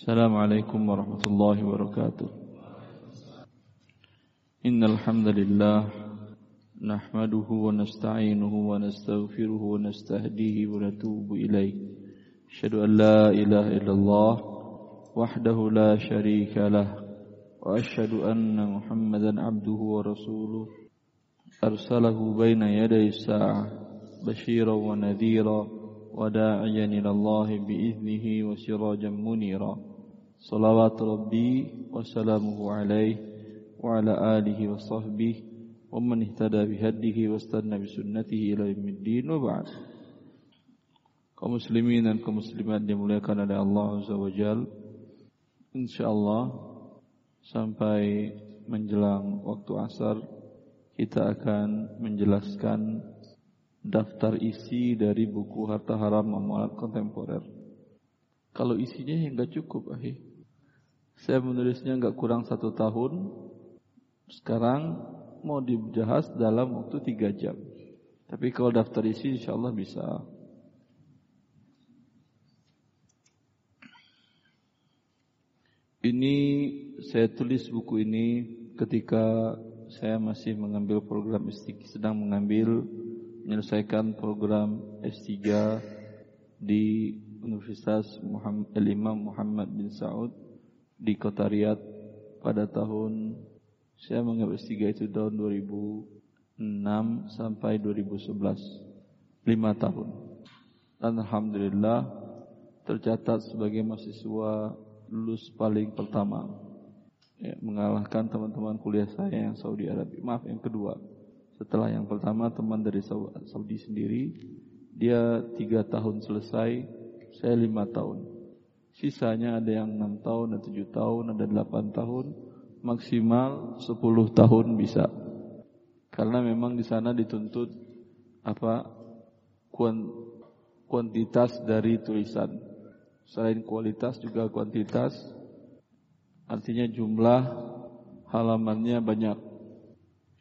السلام عليكم ورحمة الله وبركاته. إن الحمد لله نحمده ونستعينه ونستغفره ونستهديه ونتوب إليه. أشهد أن لا إله إلا الله وحده لا شريك له وأشهد أن محمدا عبده ورسوله. أرسله بين يدي الساعة بشيرا ونذيرا وداعيا إلى الله بإذنه وسراجا منيرا. صلوات ربي وسلامه عليه وعلى آله وصحبه ومن اهتدى بهديه واستنى بسنته إلى يوم الدين وبعد kaum muslimin dan kaum muslimat dimuliakan oleh Allah Azza wa Jal insyaallah sampai menjelang waktu asar kita akan menjelaskan daftar isi dari buku harta haram amalat kontemporer. Kalau isinya yang nggak cukup, ahi. saya menulisnya nggak kurang satu tahun. Sekarang mau dibahas dalam waktu tiga jam. Tapi kalau daftar isi, insya Allah bisa. Ini saya tulis buku ini ketika saya masih mengambil program S3, sedang mengambil menyelesaikan program S3 di Universitas Muhammad, Imam Muhammad bin Saud di Kota Riyadh pada tahun saya mengambil S3 itu tahun 2006 sampai 2011 lima tahun. Dan Alhamdulillah tercatat sebagai mahasiswa lulus paling pertama. Ya, mengalahkan teman-teman kuliah saya yang Saudi Arabia. Maaf yang kedua. Setelah yang pertama teman dari Saudi sendiri. Dia tiga tahun selesai saya lima tahun sisanya ada yang enam tahun ada tujuh tahun ada delapan tahun. Maksimal sepuluh tahun bisa. Karena memang di sana dituntut apa kuantitas dari tulisan. Selain kualitas juga kuantitas artinya jumlah halamannya banyak.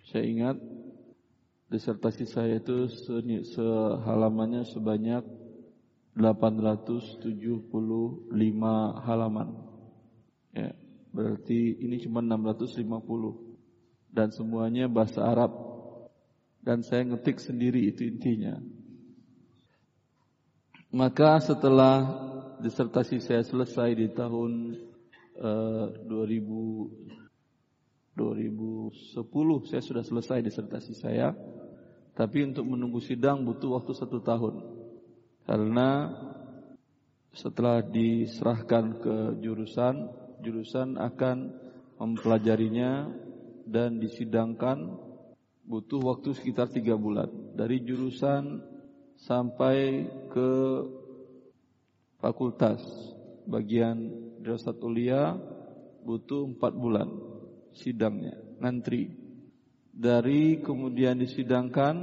Saya ingat disertasi saya itu sehalamannya sebanyak 875 halaman. Ya, berarti ini cuma 650 dan semuanya bahasa Arab. Dan saya ngetik sendiri itu intinya. Maka setelah disertasi saya selesai di tahun uh, 2000 2010 saya sudah selesai disertasi saya. Tapi untuk menunggu sidang butuh waktu satu tahun. Karena setelah diserahkan ke jurusan, jurusan akan mempelajarinya dan disidangkan butuh waktu sekitar tiga bulan. Dari jurusan sampai ke fakultas bagian dirasat ulia butuh empat bulan sidangnya, ngantri. Dari kemudian disidangkan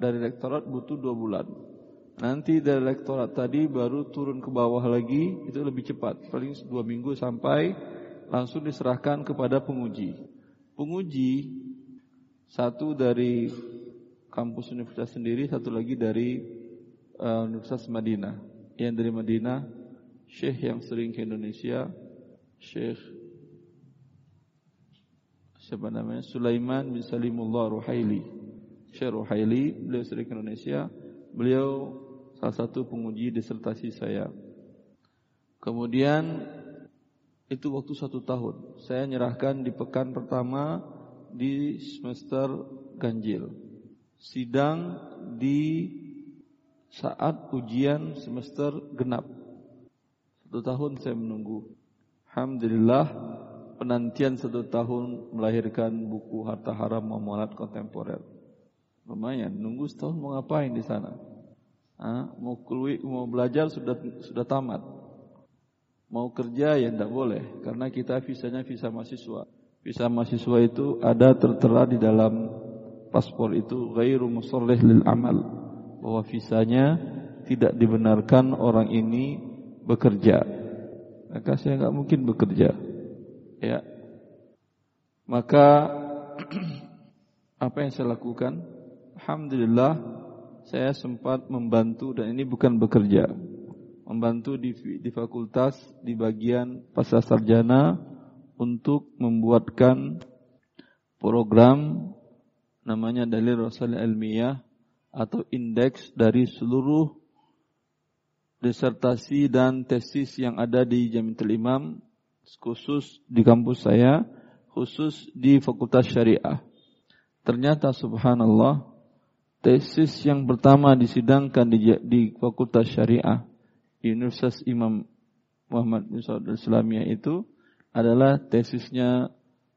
dari rektorat butuh dua bulan. Nanti dari rektorat tadi baru turun ke bawah lagi itu lebih cepat, paling dua minggu sampai langsung diserahkan kepada penguji. Penguji satu dari kampus universitas sendiri, satu lagi dari uh, Universitas Madinah. Yang dari Madinah, Syekh yang sering ke Indonesia, Syekh siapa namanya Sulaiman bin Salimullah Ruhaili Syekh Ruhaili beliau sering ke Indonesia beliau salah satu penguji disertasi saya. Kemudian itu waktu satu tahun. Saya nyerahkan di pekan pertama di semester ganjil. Sidang di saat ujian semester genap. Satu tahun saya menunggu. Alhamdulillah penantian satu tahun melahirkan buku harta haram muamalat kontemporer. Lumayan, nunggu setahun mau ngapain di sana? Mau keluar, mau belajar sudah sudah tamat. Mau kerja ya tidak boleh karena kita visanya visa mahasiswa. Visa mahasiswa itu ada tertera di dalam paspor itu ghairu musallih lil amal bahwa visanya tidak dibenarkan orang ini bekerja. Maka saya nggak mungkin bekerja. Ya. Maka apa yang saya lakukan? Alhamdulillah saya sempat membantu dan ini bukan bekerja. membantu di, di fakultas di bagian pasca sarjana untuk membuatkan program namanya dalil rasul ilmiah atau indeks dari seluruh disertasi dan tesis yang ada di Jamiatul Imam khusus di kampus saya khusus di Fakultas Syariah. Ternyata subhanallah tesis yang pertama disidangkan di, di Fakultas Syariah Universitas Imam Muhammad bin Saud Islamiyah itu adalah tesisnya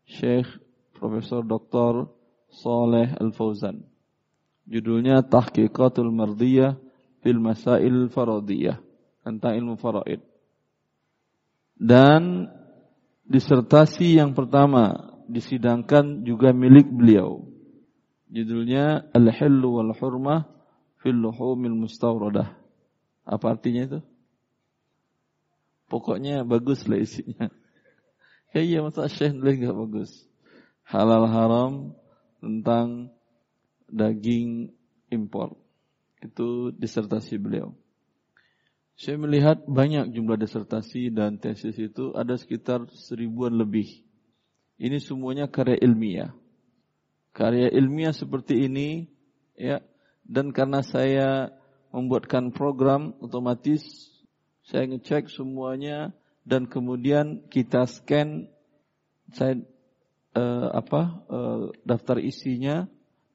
Syekh Profesor Dr. Saleh Al-Fauzan. Judulnya Tahqiqatul Mardiyah fil Masail Faradiyah tentang ilmu faraid. Dan disertasi yang pertama disidangkan juga milik beliau. Judulnya Al-Hillu wal Hurmah fil Luhumil Mustawradah. Apa artinya itu? Pokoknya bagus lah isinya. Ya iya masa Syekh nulis enggak bagus. Halal haram tentang daging impor. Itu disertasi beliau. Saya melihat banyak jumlah disertasi dan tesis itu ada sekitar seribuan lebih. Ini semuanya karya ilmiah. Karya ilmiah seperti ini ya dan karena saya membuatkan program otomatis saya ngecek semuanya dan kemudian kita scan saya uh, apa uh, daftar isinya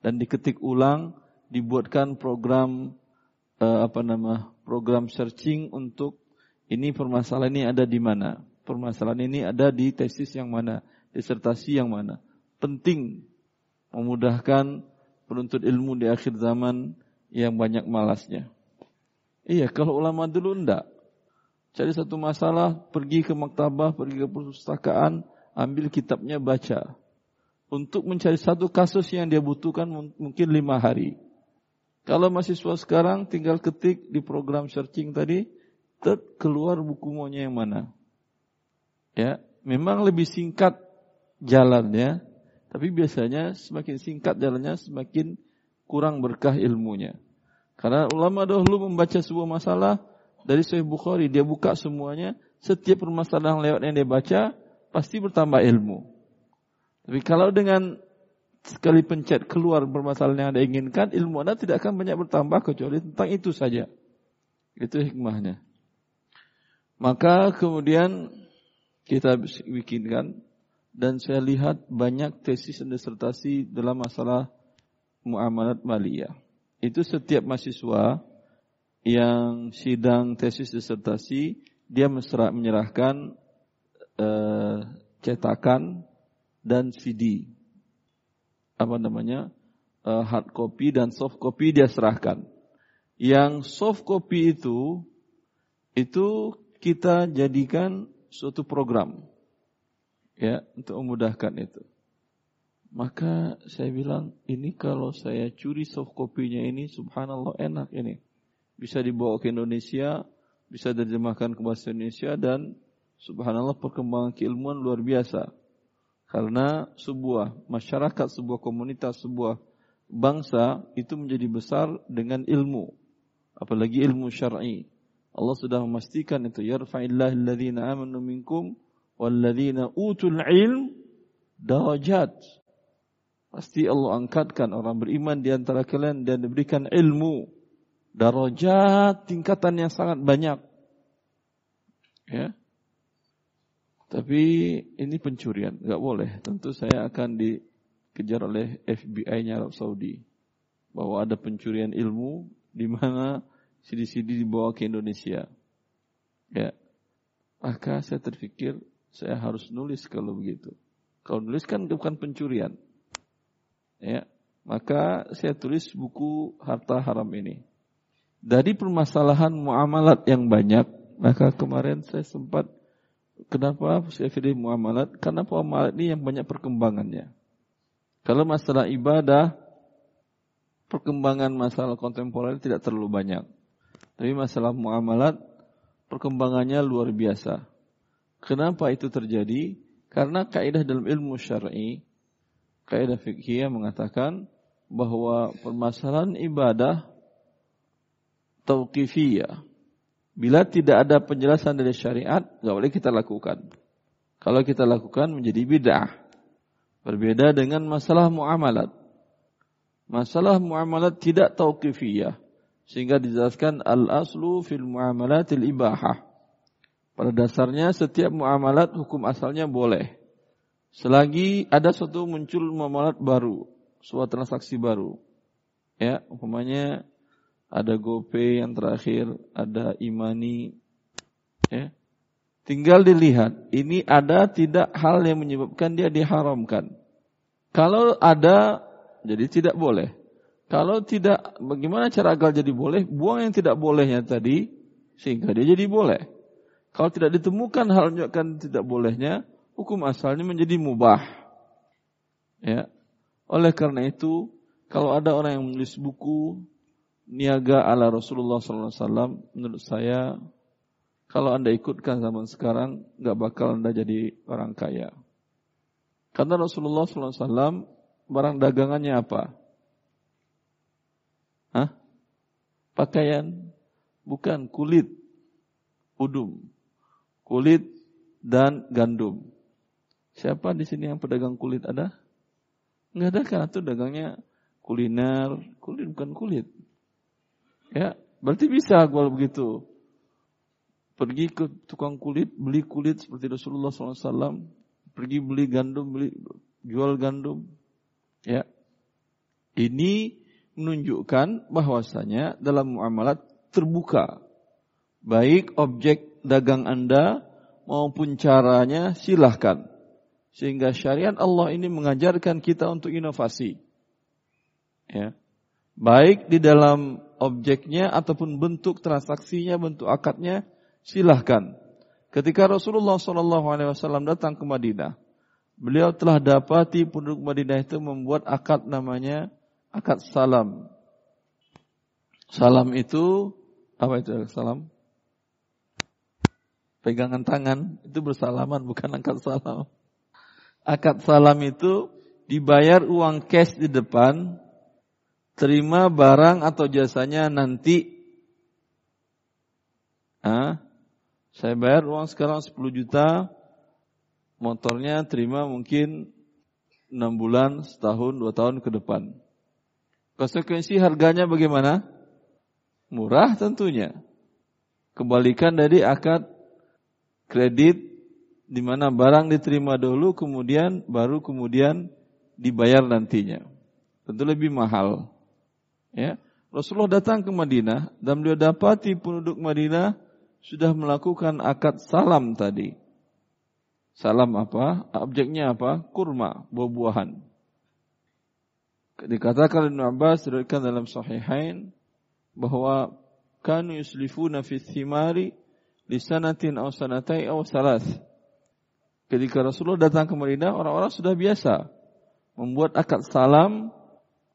dan diketik ulang dibuatkan program uh, apa nama program searching untuk ini permasalahan ini ada di mana. Permasalahan ini ada di tesis yang mana disertasi yang mana. Penting memudahkan penuntut ilmu di akhir zaman yang banyak malasnya iya kalau ulama dulu enggak Cari satu masalah, pergi ke maktabah, pergi ke perpustakaan, ambil kitabnya baca. Untuk mencari satu kasus yang dia butuhkan mungkin lima hari. Kalau mahasiswa sekarang tinggal ketik di program searching tadi, tet keluar buku maunya yang mana. Ya, memang lebih singkat jalannya, tapi biasanya semakin singkat jalannya semakin kurang berkah ilmunya. Karena ulama dahulu membaca sebuah masalah, dari Sahih Bukhari, dia buka semuanya, setiap permasalahan lewat yang dia baca, pasti bertambah ilmu. Tapi kalau dengan sekali pencet keluar permasalahan yang Anda inginkan, ilmu Anda tidak akan banyak bertambah kecuali tentang itu saja. Itu hikmahnya. Maka kemudian kita bikinkan dan saya lihat banyak tesis dan disertasi dalam masalah muamalat maliyah. Itu setiap mahasiswa yang sidang tesis disertasi dia menyerahkan uh, cetakan dan CD apa namanya uh, hard copy dan soft copy dia serahkan. Yang soft copy itu itu kita jadikan suatu program ya untuk memudahkan itu. Maka saya bilang ini kalau saya curi soft copy-nya ini subhanallah enak ini bisa dibawa ke Indonesia, bisa diterjemahkan ke bahasa Indonesia dan subhanallah perkembangan keilmuan luar biasa. Karena sebuah masyarakat, sebuah komunitas, sebuah bangsa itu menjadi besar dengan ilmu. Apalagi ilmu syar'i. Allah sudah memastikan itu yarfa'illahu alladhina amanu minkum walladzina utul ilm darajat. Pasti Allah angkatkan orang beriman di antara kalian dan diberikan ilmu darajat tingkatan yang sangat banyak. Ya. Tapi ini pencurian, nggak boleh. Tentu saya akan dikejar oleh FBI-nya Arab Saudi bahwa ada pencurian ilmu di mana CD-CD dibawa ke Indonesia. Ya. Maka saya terpikir saya harus nulis kalau begitu. Kalau nulis kan bukan pencurian. Ya. Maka saya tulis buku harta haram ini dari permasalahan muamalat yang banyak, maka kemarin saya sempat kenapa saya pilih muamalat? Karena muamalat ini yang banyak perkembangannya. Kalau masalah ibadah, perkembangan masalah kontemporer tidak terlalu banyak. Tapi masalah muamalat, perkembangannya luar biasa. Kenapa itu terjadi? Karena kaidah dalam ilmu syar'i, kaidah fikih mengatakan bahwa permasalahan ibadah tauqifiyah. Bila tidak ada penjelasan dari syariat, nggak boleh kita lakukan. Kalau kita lakukan menjadi bid'ah. Berbeda dengan masalah muamalat. Masalah muamalat tidak tauqifiyah. Sehingga dijelaskan al-aslu fil muamalatil ibahah. Pada dasarnya setiap muamalat hukum asalnya boleh. Selagi ada suatu muncul muamalat baru, suatu transaksi baru. Ya, umpamanya ada GoPay yang terakhir, ada Imani. Ya. Tinggal dilihat, ini ada tidak hal yang menyebabkan dia diharamkan. Kalau ada, jadi tidak boleh. Kalau tidak, bagaimana cara agar jadi boleh? Buang yang tidak bolehnya tadi, sehingga dia jadi boleh. Kalau tidak ditemukan hal menunjukkan tidak bolehnya, hukum asalnya menjadi mubah. Ya. Oleh karena itu, kalau ada orang yang menulis buku niaga ala Rasulullah SAW, menurut saya kalau anda ikutkan zaman sekarang, nggak bakal anda jadi orang kaya. Karena Rasulullah SAW barang dagangannya apa? Hah? Pakaian? Bukan kulit, udum kulit dan gandum. Siapa di sini yang pedagang kulit ada? Enggak ada kan itu dagangnya kuliner, kulit bukan kulit. Ya, berarti bisa kalau begitu. Pergi ke tukang kulit, beli kulit seperti Rasulullah SAW. Pergi beli gandum, beli jual gandum. Ya, ini menunjukkan bahwasanya dalam muamalat terbuka. Baik objek dagang Anda maupun caranya silahkan. Sehingga syariat Allah ini mengajarkan kita untuk inovasi. Ya. Baik di dalam objeknya ataupun bentuk transaksinya, bentuk akadnya, silahkan. Ketika Rasulullah SAW datang ke Madinah, beliau telah dapati penduduk Madinah itu membuat akad namanya akad salam. Salam itu apa itu salam? Pegangan tangan itu bersalaman bukan angkat salam. Akad salam itu dibayar uang cash di depan, terima barang atau jasanya nanti. Ah, saya bayar uang sekarang 10 juta, motornya terima mungkin 6 bulan, setahun, 2 tahun ke depan. Konsekuensi harganya bagaimana? Murah tentunya. Kembalikan dari akad kredit di mana barang diterima dulu kemudian baru kemudian dibayar nantinya. Tentu lebih mahal. Ya. Rasulullah datang ke Madinah dan beliau dapati penduduk Madinah sudah melakukan akad salam tadi. Salam apa? Objeknya apa? Kurma, buah-buahan. Dikatakan Ibn Abbas dalam sahihain bahwa kanu yuslifuna fi thimari lisanatin aw sanatai aw salas. Ketika Rasulullah datang ke Madinah, orang-orang sudah biasa membuat akad salam,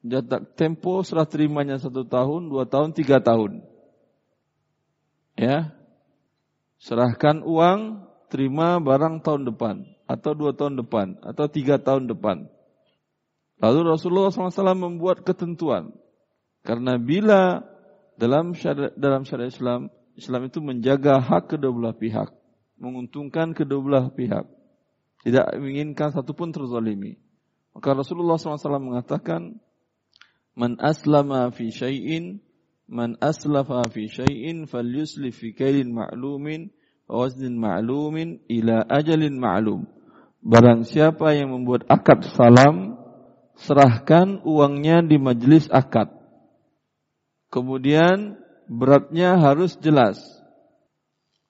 jatak tempo serah terimanya satu tahun, dua tahun, tiga tahun. Ya, serahkan uang, terima barang tahun depan, atau dua tahun depan, atau tiga tahun depan. Lalu Rasulullah SAW membuat ketentuan, karena bila dalam syariat, dalam syariat Islam Islam itu menjaga hak kedua belah pihak, menguntungkan kedua belah pihak, tidak menginginkan satupun terzalimi. Maka Rasulullah SAW mengatakan, Man aslama fi syai'in, man aslafa fi syai'in, falyuslif fi kailin ma'lumin, waznin ma'lumin, ila ajalin ma'lum. Barang siapa yang membuat akad salam, serahkan uangnya di majelis akad. Kemudian beratnya harus jelas.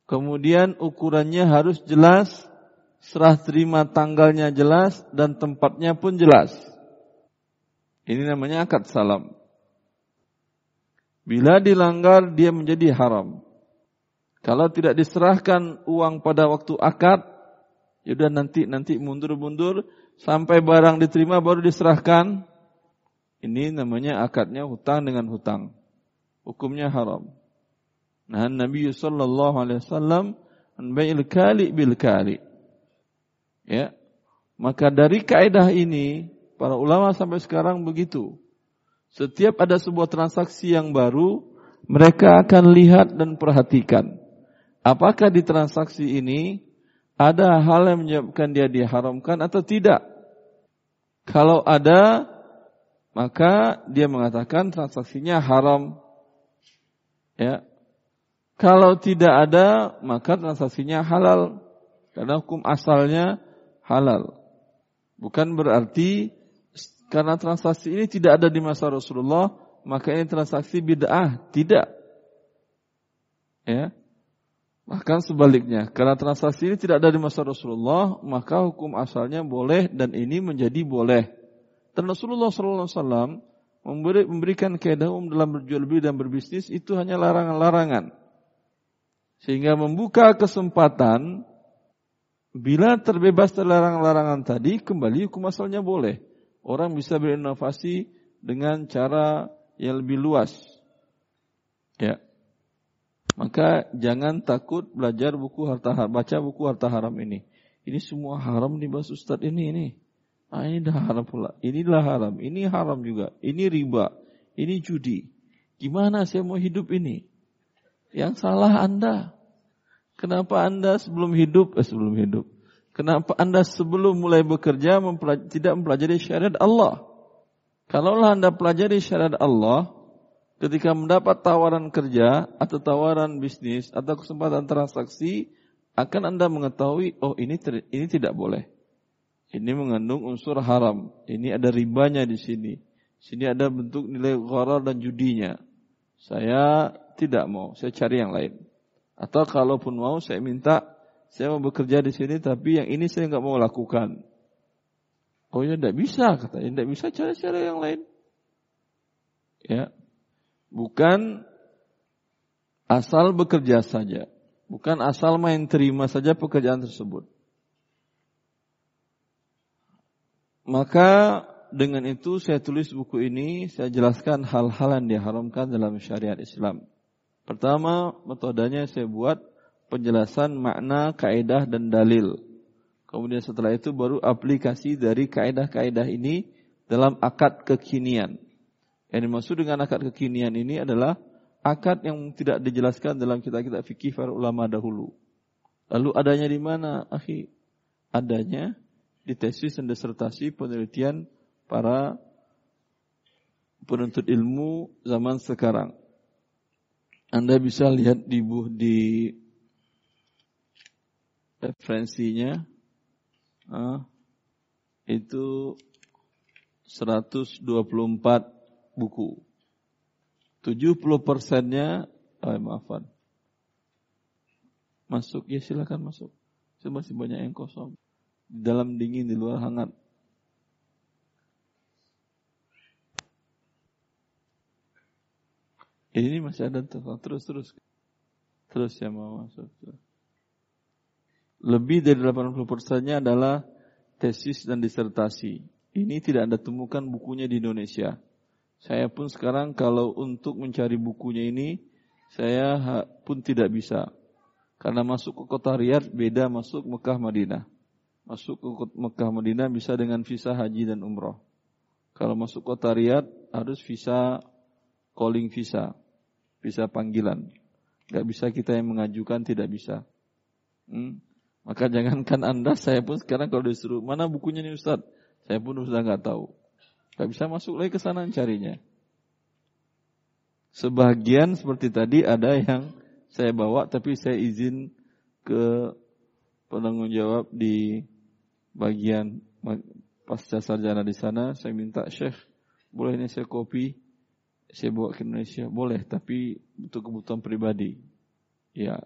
Kemudian ukurannya harus jelas, serah terima tanggalnya jelas dan tempatnya pun jelas. Ini namanya akad salam. Bila dilanggar dia menjadi haram. Kalau tidak diserahkan uang pada waktu akad, ya udah nanti nanti mundur-mundur sampai barang diterima baru diserahkan. Ini namanya akadnya hutang dengan hutang hukumnya haram. Nah, Nabi sallallahu alaihi wasallam an kali bil kali. Ya. Maka dari kaidah ini para ulama sampai sekarang begitu. Setiap ada sebuah transaksi yang baru, mereka akan lihat dan perhatikan. apakah di transaksi ini ada hal yang menyebabkan dia diharamkan atau tidak. Kalau ada, maka dia mengatakan transaksinya haram. Ya. Kalau tidak ada, maka transaksinya halal. Karena hukum asalnya halal. Bukan berarti karena transaksi ini tidak ada di masa Rasulullah, maka ini transaksi bid'ah. Tidak. Ya. Bahkan sebaliknya, karena transaksi ini tidak ada di masa Rasulullah, maka hukum asalnya boleh dan ini menjadi boleh. Dan Rasulullah SAW memberi, memberikan kaidah umum dalam berjual beli dan berbisnis itu hanya larangan-larangan. Sehingga membuka kesempatan bila terbebas dari larangan-larangan tadi, kembali hukum asalnya boleh. Orang bisa berinovasi dengan cara yang lebih luas. Ya, maka jangan takut belajar buku harta baca buku harta haram ini. Ini semua haram nih Bas Ustadz ini ini. Ah ini dah haram pula. Inilah haram, ini haram juga. Ini riba, ini judi. Gimana saya mau hidup ini? Yang salah Anda. Kenapa Anda sebelum hidup, eh sebelum hidup. Kenapa Anda sebelum mulai bekerja mempelaj tidak mempelajari syariat Allah? Kalaulah Anda pelajari syariat Allah, ketika mendapat tawaran kerja atau tawaran bisnis atau kesempatan transaksi akan Anda mengetahui oh ini ini tidak boleh. Ini mengandung unsur haram. Ini ada ribanya di sini. Sini ada bentuk nilai gharar dan judinya. Saya tidak mau, saya cari yang lain. Atau kalaupun mau saya minta saya mau bekerja di sini tapi yang ini saya nggak mau lakukan. Oh ya tidak bisa katanya, tidak bisa cari cara yang lain. Ya, Bukan asal bekerja saja. Bukan asal main terima saja pekerjaan tersebut. Maka dengan itu saya tulis buku ini, saya jelaskan hal-hal yang diharamkan dalam syariat Islam. Pertama, metodenya saya buat penjelasan makna, kaidah dan dalil. Kemudian setelah itu baru aplikasi dari kaidah-kaidah ini dalam akad kekinian. Yang dimaksud dengan akad kekinian ini adalah akad yang tidak dijelaskan dalam kitab-kitab fikih para ulama dahulu. Lalu adanya di mana, akhi? Adanya di tesis dan disertasi penelitian para penuntut ilmu zaman sekarang. Anda bisa lihat di buh di referensinya ah, itu 124 buku. 70 persennya, oh, maafan. Masuk, ya silakan masuk. Masih banyak yang kosong. Dalam dingin, di luar hangat. Ini masih ada terus terus terus ya mau masuk. Lebih dari 80 persennya adalah tesis dan disertasi. Ini tidak anda temukan bukunya di Indonesia. Saya pun sekarang kalau untuk mencari bukunya ini, saya pun tidak bisa. Karena masuk ke kota Riyadh beda masuk Mekah Madinah. Masuk ke Mekah Madinah bisa dengan visa haji dan umroh. Kalau masuk kota Riyadh harus visa calling visa. Visa panggilan. Gak bisa kita yang mengajukan, tidak bisa. Hmm? Maka jangankan Anda, saya pun sekarang kalau disuruh, mana bukunya nih Ustaz? Saya pun sudah nggak tahu. Gak bisa masuk lagi ke sana carinya. Sebagian seperti tadi ada yang saya bawa tapi saya izin ke penanggung jawab di bagian pasca sarjana di sana. Saya minta Syekh, boleh ini saya kopi, saya bawa ke Indonesia. Boleh, tapi untuk kebutuhan pribadi. Ya,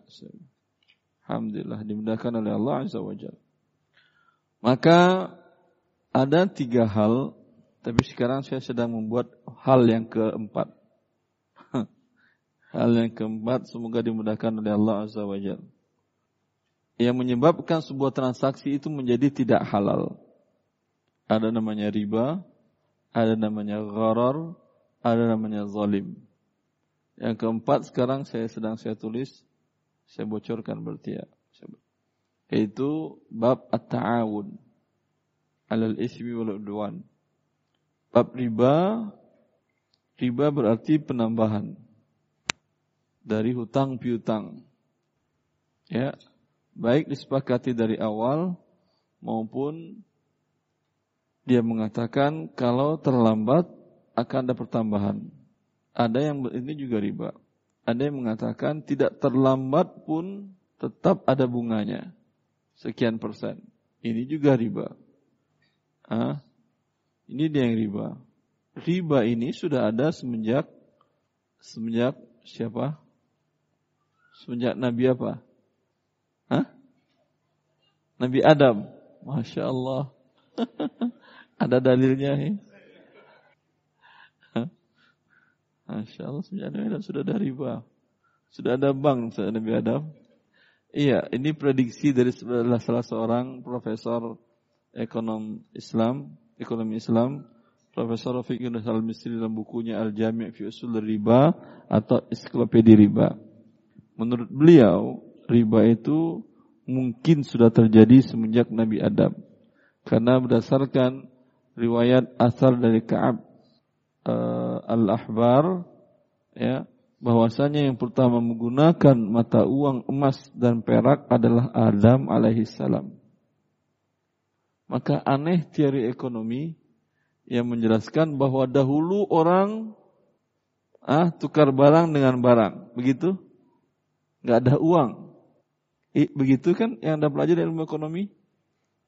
Alhamdulillah dimudahkan oleh Allah Azza wa Maka ada tiga hal tapi sekarang saya sedang membuat hal yang keempat. hal yang keempat semoga dimudahkan oleh Allah Azza wa Jal. Yang menyebabkan sebuah transaksi itu menjadi tidak halal. Ada namanya riba, ada namanya gharar, ada namanya zalim. Yang keempat sekarang saya sedang saya tulis, saya bocorkan berarti ya. Yaitu bab at-ta'awun alal ismi wal udwan Bab riba, riba berarti penambahan dari hutang piutang. Ya, baik disepakati dari awal maupun dia mengatakan kalau terlambat akan ada pertambahan. Ada yang ini juga riba. Ada yang mengatakan tidak terlambat pun tetap ada bunganya. Sekian persen. Ini juga riba. Ah, ini dia yang riba. Riba ini sudah ada semenjak semenjak siapa? Semenjak Nabi apa? Nabi Adam. Masya Allah. Ada dalilnya ya. Masya Allah semenjak Nabi Adam sudah ada riba. Sudah ada bank Nabi Adam. Iya, ini prediksi dari salah seorang profesor ekonom Islam, ekonomi Islam, Profesor Rafiq Yunus Al-Misri dalam bukunya Al-Jami' fi Usul Riba atau Ensiklopedia Riba. Menurut beliau, riba itu mungkin sudah terjadi semenjak Nabi Adam. Karena berdasarkan riwayat asal dari Ka'ab uh, Al-Ahbar ya bahwasanya yang pertama menggunakan mata uang emas dan perak adalah Adam alaihi salam. Maka aneh teori ekonomi yang menjelaskan bahwa dahulu orang ah tukar barang dengan barang, begitu? Gak ada uang. Begitu kan yang Anda pelajari ilmu ekonomi?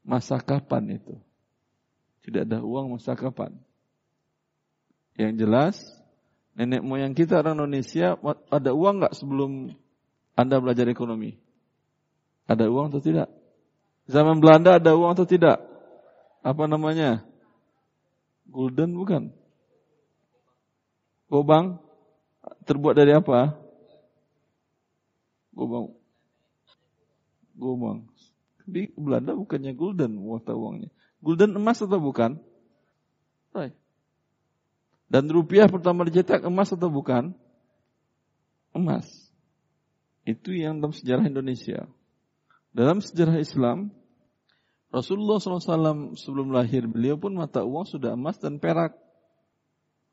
Masa kapan itu? Tidak ada uang masa kapan? Yang jelas, nenek moyang kita orang Indonesia ada uang nggak sebelum Anda belajar ekonomi? Ada uang atau tidak? Zaman Belanda ada uang atau tidak? Apa namanya? Golden bukan? Gobang terbuat dari apa? Gobang. Gobang. Di Belanda bukannya golden mata uangnya. Golden emas atau bukan? Right. Dan rupiah pertama dicetak emas atau bukan? Emas. Itu yang dalam sejarah Indonesia. Dalam sejarah Islam, Rasulullah SAW sebelum lahir beliau pun mata uang sudah emas dan perak.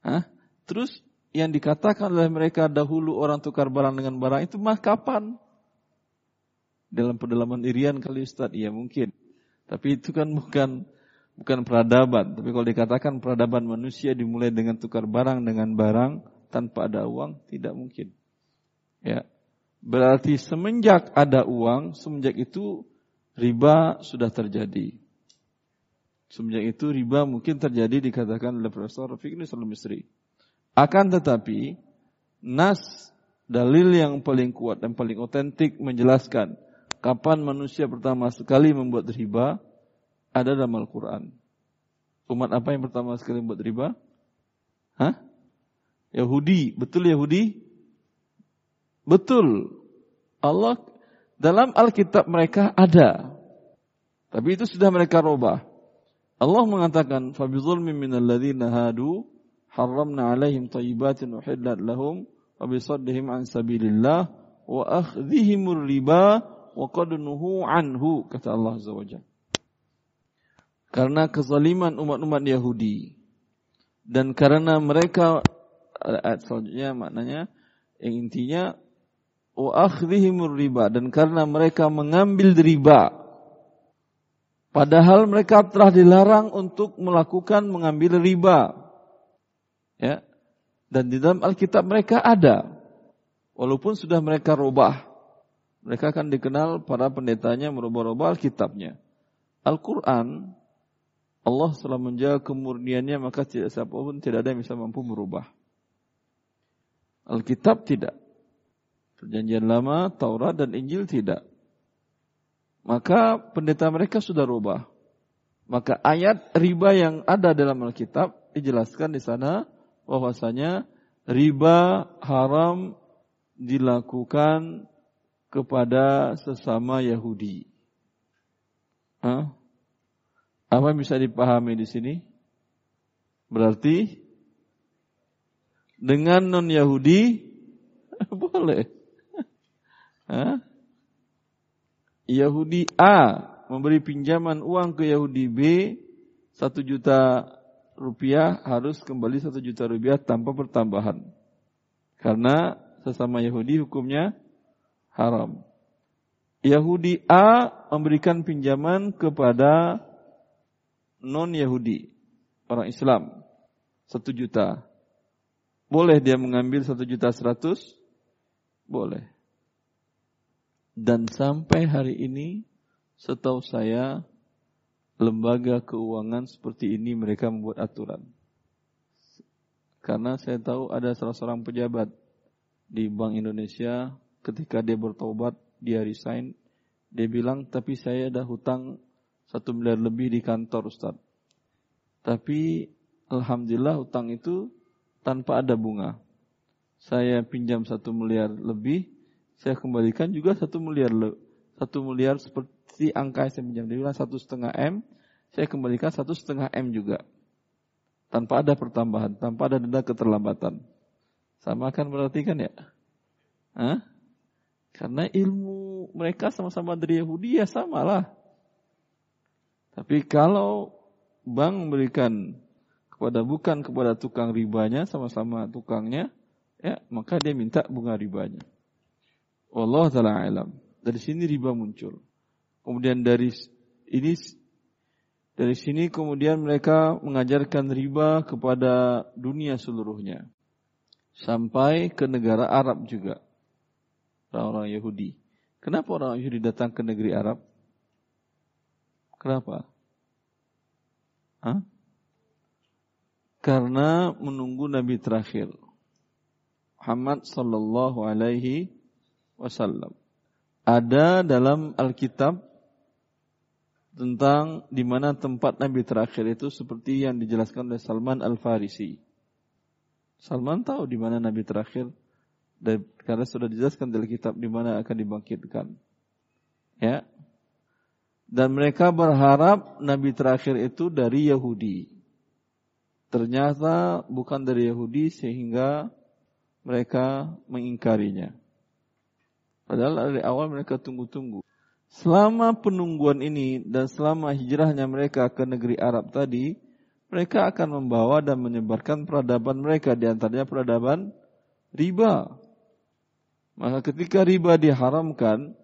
Hah? Terus yang dikatakan oleh mereka dahulu orang tukar barang dengan barang itu mah kapan? Dalam pedalaman Irian kali Ustaz? Iya mungkin. Tapi itu kan bukan bukan peradaban. Tapi kalau dikatakan peradaban manusia dimulai dengan tukar barang dengan barang tanpa ada uang, tidak mungkin. Ya. Berarti semenjak ada uang, semenjak itu riba sudah terjadi. Semenjak itu riba mungkin terjadi dikatakan oleh Profesor Rafiq Nusal Misri. Akan tetapi, nas dalil yang paling kuat dan paling otentik menjelaskan kapan manusia pertama sekali membuat riba ada dalam Al-Quran. Umat apa yang pertama sekali membuat riba? Hah? Yahudi. Betul Yahudi? Betul. Allah dalam Alkitab mereka ada. Tapi itu sudah mereka robah. Allah mengatakan, "Fabizulmin minal ladzina hadu harramna 'alaihim thayyibatin uhillat lahum wa bisaddihim an sabilillah wa akhdhihimur riba wa qad anhu kata Allah Azza wa Karena kezaliman umat-umat Yahudi. Dan karena mereka ayat selanjutnya maknanya yang intinya wa akhdhihimur riba. Dan karena mereka mengambil riba. Padahal mereka telah dilarang untuk melakukan mengambil riba. Ya. Dan di dalam Alkitab mereka ada. Walaupun sudah mereka rubah mereka akan dikenal para pendetanya merubah-rubah Alkitabnya. Al-Quran, Allah telah menjaga kemurniannya maka tidak siapa pun tidak ada yang bisa mampu merubah. Alkitab tidak. Perjanjian lama, Taurat dan Injil tidak. Maka pendeta mereka sudah rubah. Maka ayat riba yang ada dalam Alkitab dijelaskan di sana bahwasanya riba haram dilakukan kepada sesama Yahudi. Hah? Apa yang bisa dipahami di sini? Berarti dengan non Yahudi boleh. Hah? Yahudi A memberi pinjaman uang ke Yahudi B satu juta rupiah harus kembali satu juta rupiah tanpa pertambahan. Karena sesama Yahudi hukumnya haram. Yahudi A memberikan pinjaman kepada non-Yahudi, orang Islam, satu juta. Boleh dia mengambil satu juta seratus? Boleh. Dan sampai hari ini, setahu saya, lembaga keuangan seperti ini mereka membuat aturan. Karena saya tahu ada salah seorang pejabat di Bank Indonesia ketika dia bertobat dia resign, dia bilang, tapi saya ada hutang satu miliar lebih di kantor Ustaz. Tapi Alhamdulillah hutang itu tanpa ada bunga. Saya pinjam satu miliar lebih, saya kembalikan juga satu miliar satu miliar seperti angka yang saya pinjam. Dia bilang satu setengah M, saya kembalikan satu setengah M juga. Tanpa ada pertambahan, tanpa ada denda keterlambatan. Sama kan berarti ya? Hah? Karena ilmu mereka sama-sama dari Yahudi ya samalah. Tapi kalau bank memberikan kepada bukan kepada tukang ribanya sama-sama tukangnya, ya maka dia minta bunga ribanya. Allah taala alam. Dari sini riba muncul. Kemudian dari ini dari sini kemudian mereka mengajarkan riba kepada dunia seluruhnya. Sampai ke negara Arab juga orang-orang Yahudi. Kenapa orang Yahudi datang ke negeri Arab? Kenapa? Hah? Karena menunggu Nabi terakhir. Muhammad sallallahu alaihi wasallam. Ada dalam Alkitab tentang di mana tempat Nabi terakhir itu seperti yang dijelaskan oleh Salman Al-Farisi. Salman tahu di mana Nabi terakhir dan karena sudah dijelaskan dalam kitab di mana akan dibangkitkan. Ya. Dan mereka berharap nabi terakhir itu dari Yahudi. Ternyata bukan dari Yahudi sehingga mereka mengingkarinya. Padahal dari awal mereka tunggu-tunggu. Selama penungguan ini dan selama hijrahnya mereka ke negeri Arab tadi, mereka akan membawa dan menyebarkan peradaban mereka di antaranya peradaban riba. Maka ketika riba diharamkan,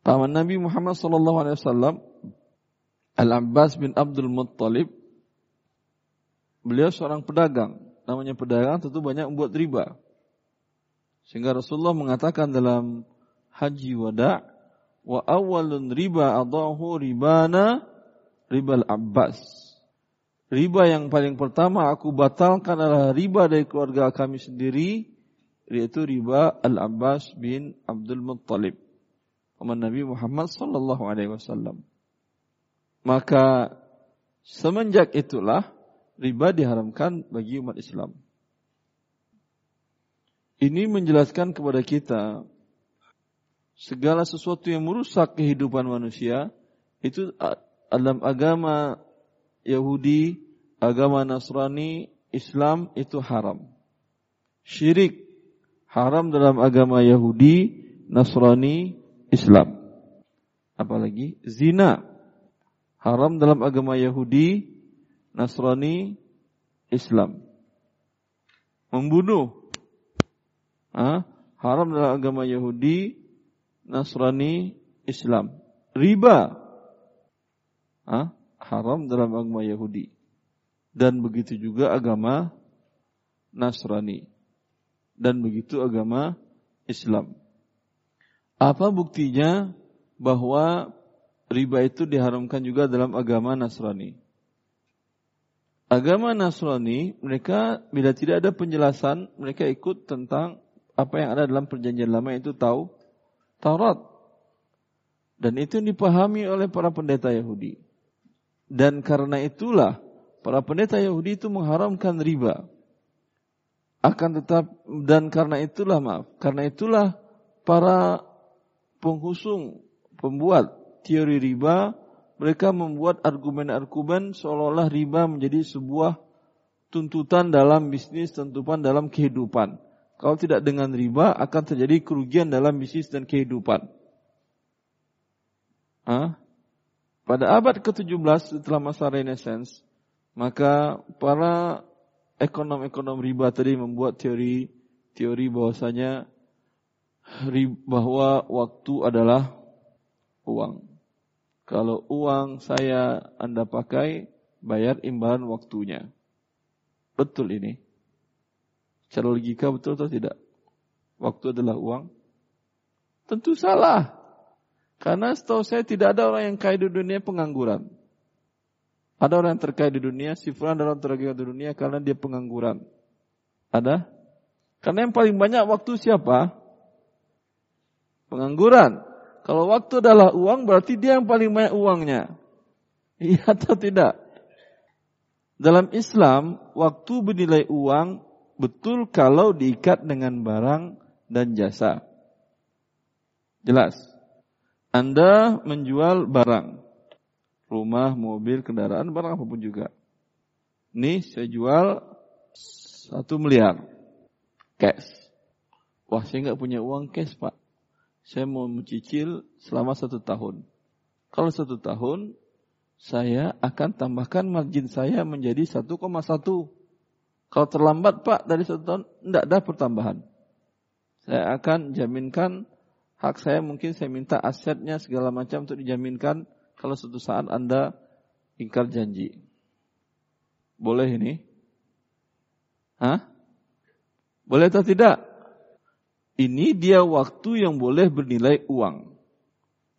paman Nabi Muhammad wasallam Al-Abbas bin Abdul Muttalib beliau seorang pedagang. Namanya pedagang tentu banyak membuat riba. Sehingga Rasulullah mengatakan dalam haji wada' wa awalun riba adahu ribana ribal Abbas. Riba yang paling pertama aku batalkan adalah riba dari keluarga kami sendiri yaitu riba Al-Abbas bin Abdul Muttalib paman Nabi Muhammad sallallahu alaihi wasallam. Maka semenjak itulah riba diharamkan bagi umat Islam. Ini menjelaskan kepada kita segala sesuatu yang merusak kehidupan manusia itu dalam agama Yahudi, agama Nasrani, Islam itu haram. Syirik haram dalam agama Yahudi, Nasrani, Islam. Apalagi zina haram dalam agama Yahudi, Nasrani, Islam. Membunuh ha? haram dalam agama Yahudi, Nasrani, Islam. Riba ha? haram dalam agama Yahudi. Dan begitu juga agama Nasrani dan begitu agama Islam. Apa buktinya bahwa riba itu diharamkan juga dalam agama Nasrani? Agama Nasrani, mereka bila tidak ada penjelasan, mereka ikut tentang apa yang ada dalam perjanjian lama itu tahu Taurat. Dan itu dipahami oleh para pendeta Yahudi. Dan karena itulah para pendeta Yahudi itu mengharamkan riba akan tetap dan karena itulah maaf, karena itulah para penghusung, pembuat teori riba, mereka membuat argumen-argumen seolah-olah riba menjadi sebuah tuntutan dalam bisnis, tuntutan dalam kehidupan. Kalau tidak dengan riba akan terjadi kerugian dalam bisnis dan kehidupan. Hah? Pada abad ke-17 setelah masa Renaissance, maka para ekonom-ekonom riba tadi membuat teori teori bahwasanya bahwa waktu adalah uang. Kalau uang saya Anda pakai, bayar imbalan waktunya. Betul ini. Secara logika betul atau tidak? Waktu adalah uang? Tentu salah. Karena setahu saya tidak ada orang yang kaya di dunia pengangguran. Ada orang yang terkaya di dunia, si Fulan orang terkaya di dunia karena dia pengangguran. Ada? Karena yang paling banyak waktu siapa? Pengangguran. Kalau waktu adalah uang berarti dia yang paling banyak uangnya. Iya atau tidak? Dalam Islam, waktu bernilai uang betul kalau diikat dengan barang dan jasa. Jelas. Anda menjual barang. Rumah, mobil, kendaraan, barang apa pun juga. Nih saya jual satu miliar. Cash. Wah saya nggak punya uang cash pak saya mau mencicil selama satu tahun. Kalau satu tahun, saya akan tambahkan margin saya menjadi 1,1. Kalau terlambat Pak dari satu tahun, tidak ada pertambahan. Saya akan jaminkan hak saya mungkin saya minta asetnya segala macam untuk dijaminkan kalau suatu saat Anda ingkar janji. Boleh ini? Hah? Boleh atau tidak? Ini dia waktu yang boleh bernilai uang.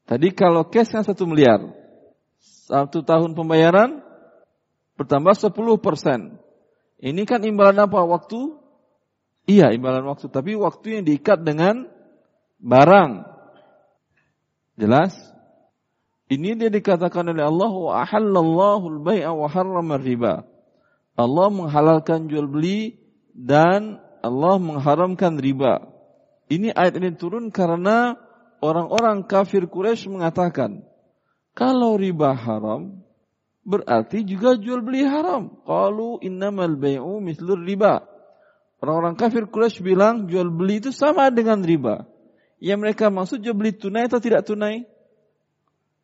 Tadi kalau cash kan satu miliar. Satu tahun pembayaran bertambah 10 persen. Ini kan imbalan apa? Waktu? Iya, imbalan waktu. Tapi waktu yang diikat dengan barang. Jelas? Ini dia dikatakan oleh Allah wa ahallallahu al-bai'a wa harrama riba. Allah menghalalkan jual beli dan Allah mengharamkan riba. Ini ayat ini turun karena orang-orang kafir Quraisy mengatakan, kalau riba haram, berarti juga jual beli haram. Qalu innamal bai'u mislur riba. Orang-orang kafir Quraisy bilang jual beli itu sama dengan riba. Yang mereka maksud jual beli tunai atau tidak tunai?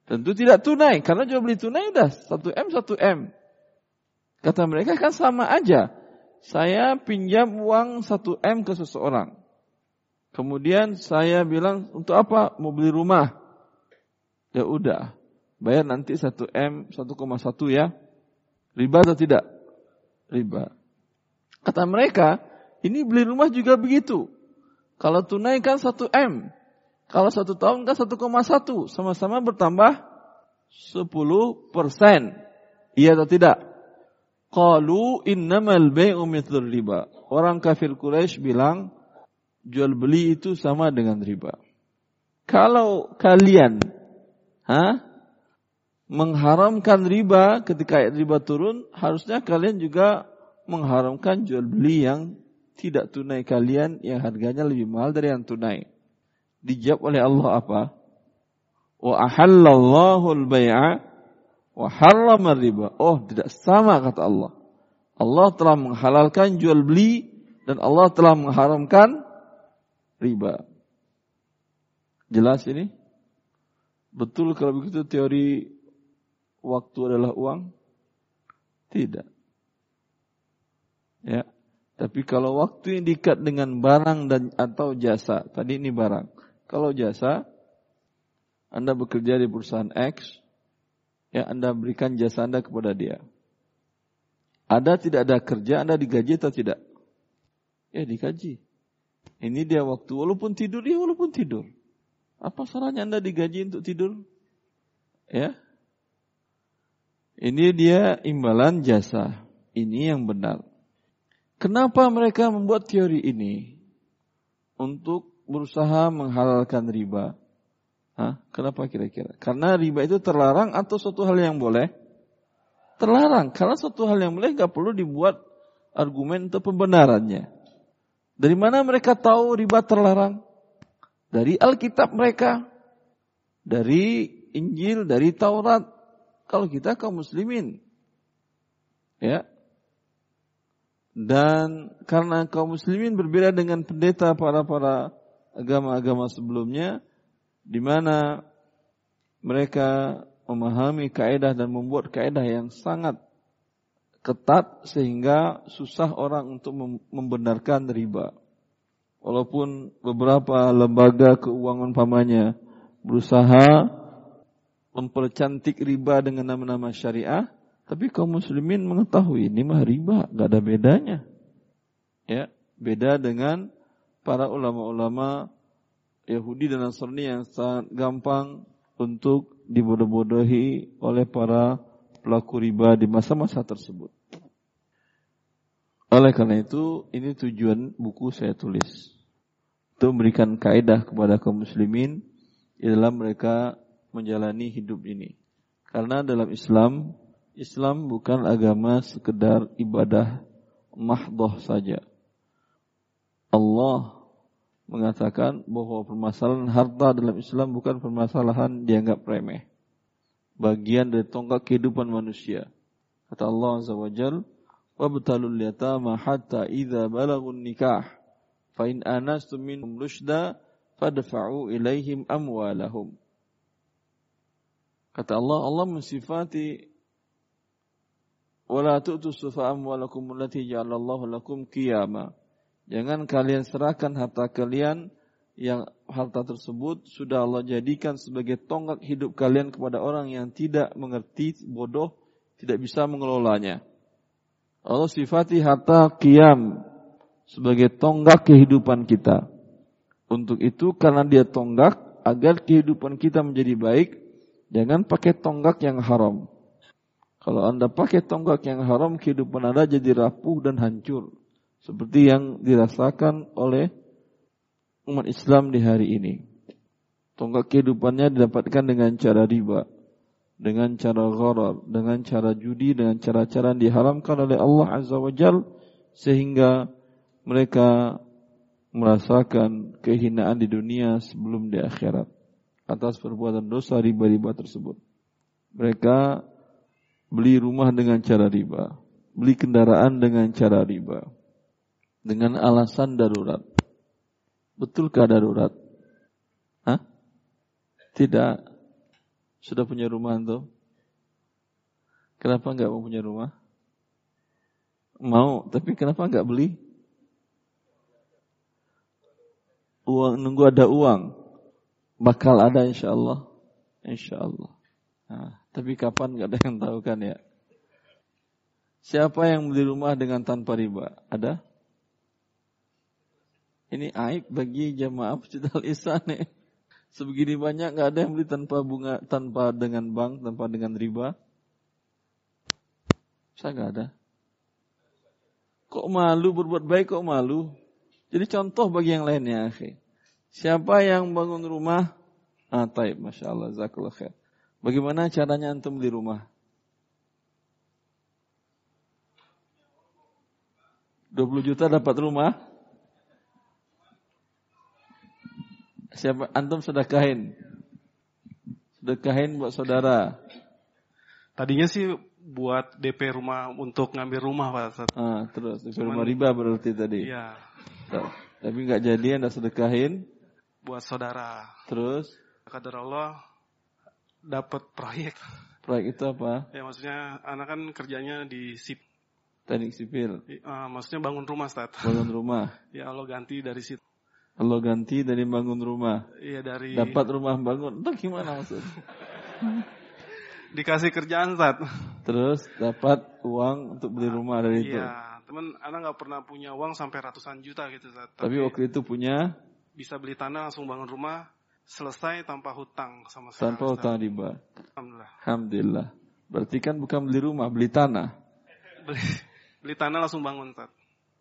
Tentu tidak tunai, karena jual beli tunai sudah 1M, 1M. Kata mereka kan sama aja. Saya pinjam uang 1M ke seseorang. Kemudian saya bilang, untuk apa? Mau beli rumah. Ya udah, bayar nanti 1M, 1,1 ya. Riba atau tidak? Riba. Kata mereka, ini beli rumah juga begitu. Kalau tunai kan 1M. Kalau satu tahun kan 1,1. Sama-sama bertambah 10 persen. Iya atau tidak? Qalu innamal bay'u mithlur riba. Orang kafir Quraisy bilang, jual beli itu sama dengan riba. Kalau kalian ha, mengharamkan riba ketika ayat riba turun, harusnya kalian juga mengharamkan jual beli yang tidak tunai kalian yang harganya lebih mahal dari yang tunai. Dijawab oleh Allah apa? Wa ahallallahu al-bai'a wa harrama riba. Oh, tidak sama kata Allah. Allah telah menghalalkan jual beli dan Allah telah mengharamkan riba. Jelas ini? Betul kalau begitu teori waktu adalah uang? Tidak. Ya. Tapi kalau waktu yang diikat dengan barang dan atau jasa, tadi ini barang. Kalau jasa, Anda bekerja di perusahaan X, ya Anda berikan jasa Anda kepada dia. Ada tidak ada kerja, Anda digaji atau tidak? Ya digaji. Ini dia waktu, walaupun tidur, ya walaupun tidur. Apa salahnya Anda digaji untuk tidur? Ya. Ini dia imbalan jasa. Ini yang benar. Kenapa mereka membuat teori ini? Untuk berusaha menghalalkan riba. Hah? Kenapa kira-kira? Karena riba itu terlarang atau suatu hal yang boleh? Terlarang. Karena suatu hal yang boleh gak perlu dibuat argumen untuk pembenarannya. Dari mana mereka tahu riba terlarang? Dari Alkitab mereka. Dari Injil, dari Taurat. Kalau kita kaum muslimin. Ya. Dan karena kaum muslimin berbeda dengan pendeta para-para agama-agama sebelumnya. di mana mereka memahami kaedah dan membuat kaedah yang sangat ketat sehingga susah orang untuk membenarkan riba. walaupun beberapa lembaga keuangan pamannya berusaha mempercantik riba dengan nama-nama syariah, tapi kaum muslimin mengetahui ini mah riba, gak ada bedanya. Ya, beda dengan para ulama-ulama Yahudi dan Nasrani yang sangat gampang untuk dibodoh-bodohi oleh para pelaku riba di masa-masa tersebut. Oleh karena itu, ini tujuan buku saya tulis. Untuk memberikan kaidah kepada kaum muslimin dalam mereka menjalani hidup ini. Karena dalam Islam, Islam bukan agama sekedar ibadah mahdoh saja. Allah mengatakan bahwa permasalahan harta dalam Islam bukan permasalahan dianggap remeh. Bagian dari tonggak kehidupan manusia. Kata Allah Azza wa Jal, وَابْتَلُوا الْيَتَامَ حَتَّى إِذَا بَلَغُوا النِّكَاحِ فَإِنْ آنَسْتُم مِّنْهُمْ رُشْدًا فَادْفَعُوا إِلَيْهِمْ أَمْوَالَهُمْ Kata Allah, Allah mensifati وَلَا تُؤْتُوا السُّفَهَاءَ أَمْوَالَكُمُ الَّتِي جَعَلَ اللَّهُ لَكُمْ قِيَامًا Jangan kalian serahkan harta kalian yang harta tersebut sudah Allah jadikan sebagai tonggak hidup kalian kepada orang yang tidak mengerti, bodoh, tidak bisa mengelolanya. Allah sifati harta kiam sebagai tonggak kehidupan kita. Untuk itu karena dia tonggak, agar kehidupan kita menjadi baik, jangan pakai tonggak yang haram. Kalau anda pakai tonggak yang haram, kehidupan anda jadi rapuh dan hancur. Seperti yang dirasakan oleh umat Islam di hari ini. Tonggak kehidupannya didapatkan dengan cara riba, dengan cara gharar, dengan cara judi, dengan cara-cara yang diharamkan oleh Allah Azza wa Jal, sehingga mereka merasakan kehinaan di dunia sebelum di akhirat atas perbuatan dosa riba-riba tersebut. Mereka beli rumah dengan cara riba, beli kendaraan dengan cara riba dengan alasan darurat. Betulkah darurat? Hah? Tidak. Sudah punya rumah tuh? Kenapa nggak mau punya rumah? Mau, tapi kenapa nggak beli? Uang nunggu ada uang, bakal ada insya Allah, insya Allah. Nah, tapi kapan nggak ada yang tahu kan ya? Siapa yang beli rumah dengan tanpa riba? Ada? Ini aib bagi jamaah pecinta Isya nih. Sebegini banyak nggak ada yang beli tanpa bunga, tanpa dengan bank, tanpa dengan riba. Saya nggak ada. Kok malu berbuat baik kok malu? Jadi contoh bagi yang lainnya, akhi. Siapa yang bangun rumah? Ah, taib, masya Allah, zakallah khair. Bagaimana caranya antum beli rumah? 20 juta dapat rumah? Siapa antum sedekahin? Sedekahin buat saudara. Tadinya sih buat DP rumah untuk ngambil rumah Pak Ah, terus DP Cuman, rumah riba berarti tadi. Iya. Tapi nggak jadi anda sedekahin buat saudara. Terus kadar Allah dapat proyek. Proyek itu apa? Ya maksudnya anak kan kerjanya di sip teknik sipil. Uh, maksudnya bangun rumah, Ustaz. Bangun rumah. ya Allah ganti dari situ. Allah ganti dari bangun rumah. Iya dari. Dapat rumah bangun. Entah gimana maksud? Dikasih kerjaan saat. Terus dapat uang untuk beli rumah dari itu. Iya, teman, anak nggak pernah punya uang sampai ratusan juta gitu saat. Tapi, Tapi waktu itu punya. Bisa beli tanah langsung bangun rumah selesai tanpa hutang sama sekali. Tanpa hutang riba. Alhamdulillah. Alhamdulillah. Berarti kan bukan beli rumah, beli tanah. Beli, beli tanah langsung bangun, saat.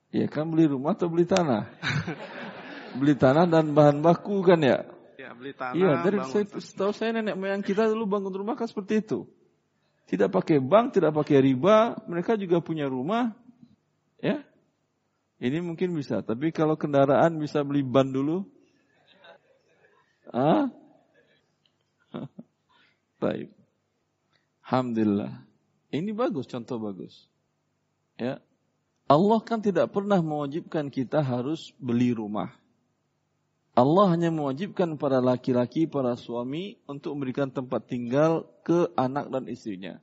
Iya kan beli rumah atau beli tanah? beli tanah dan bahan baku kan ya? Ya, beli tanah. Iya, dari saya, setahu saya nenek moyang kita dulu bangun rumah kan seperti itu. Tidak pakai bank, tidak pakai riba, mereka juga punya rumah. Ya. Ini mungkin bisa, tapi kalau kendaraan bisa beli ban dulu. Ah? Baik. Alhamdulillah. Ini bagus, contoh bagus. Ya. Allah kan tidak pernah mewajibkan kita harus beli rumah. Allah hanya mewajibkan para laki-laki, para suami untuk memberikan tempat tinggal ke anak dan istrinya.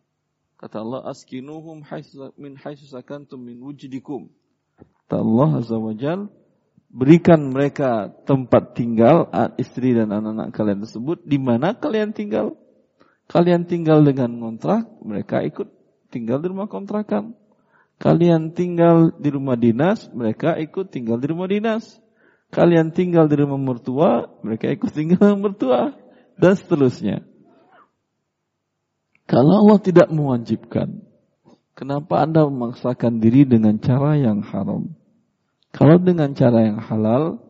Kata Allah, askinuhum min haitsu sakantum min wujidikum. Kata Allah Azza wa Jal, berikan mereka tempat tinggal istri dan anak-anak kalian tersebut di mana kalian tinggal. Kalian tinggal dengan kontrak, mereka ikut tinggal di rumah kontrakan. Kalian tinggal di rumah dinas, mereka ikut tinggal di rumah dinas. Kalian tinggal di rumah mertua, mereka ikut tinggal di rumah mertua. Dan seterusnya. Kalau Allah tidak mewajibkan, kenapa Anda memaksakan diri dengan cara yang haram? Kalau dengan cara yang halal,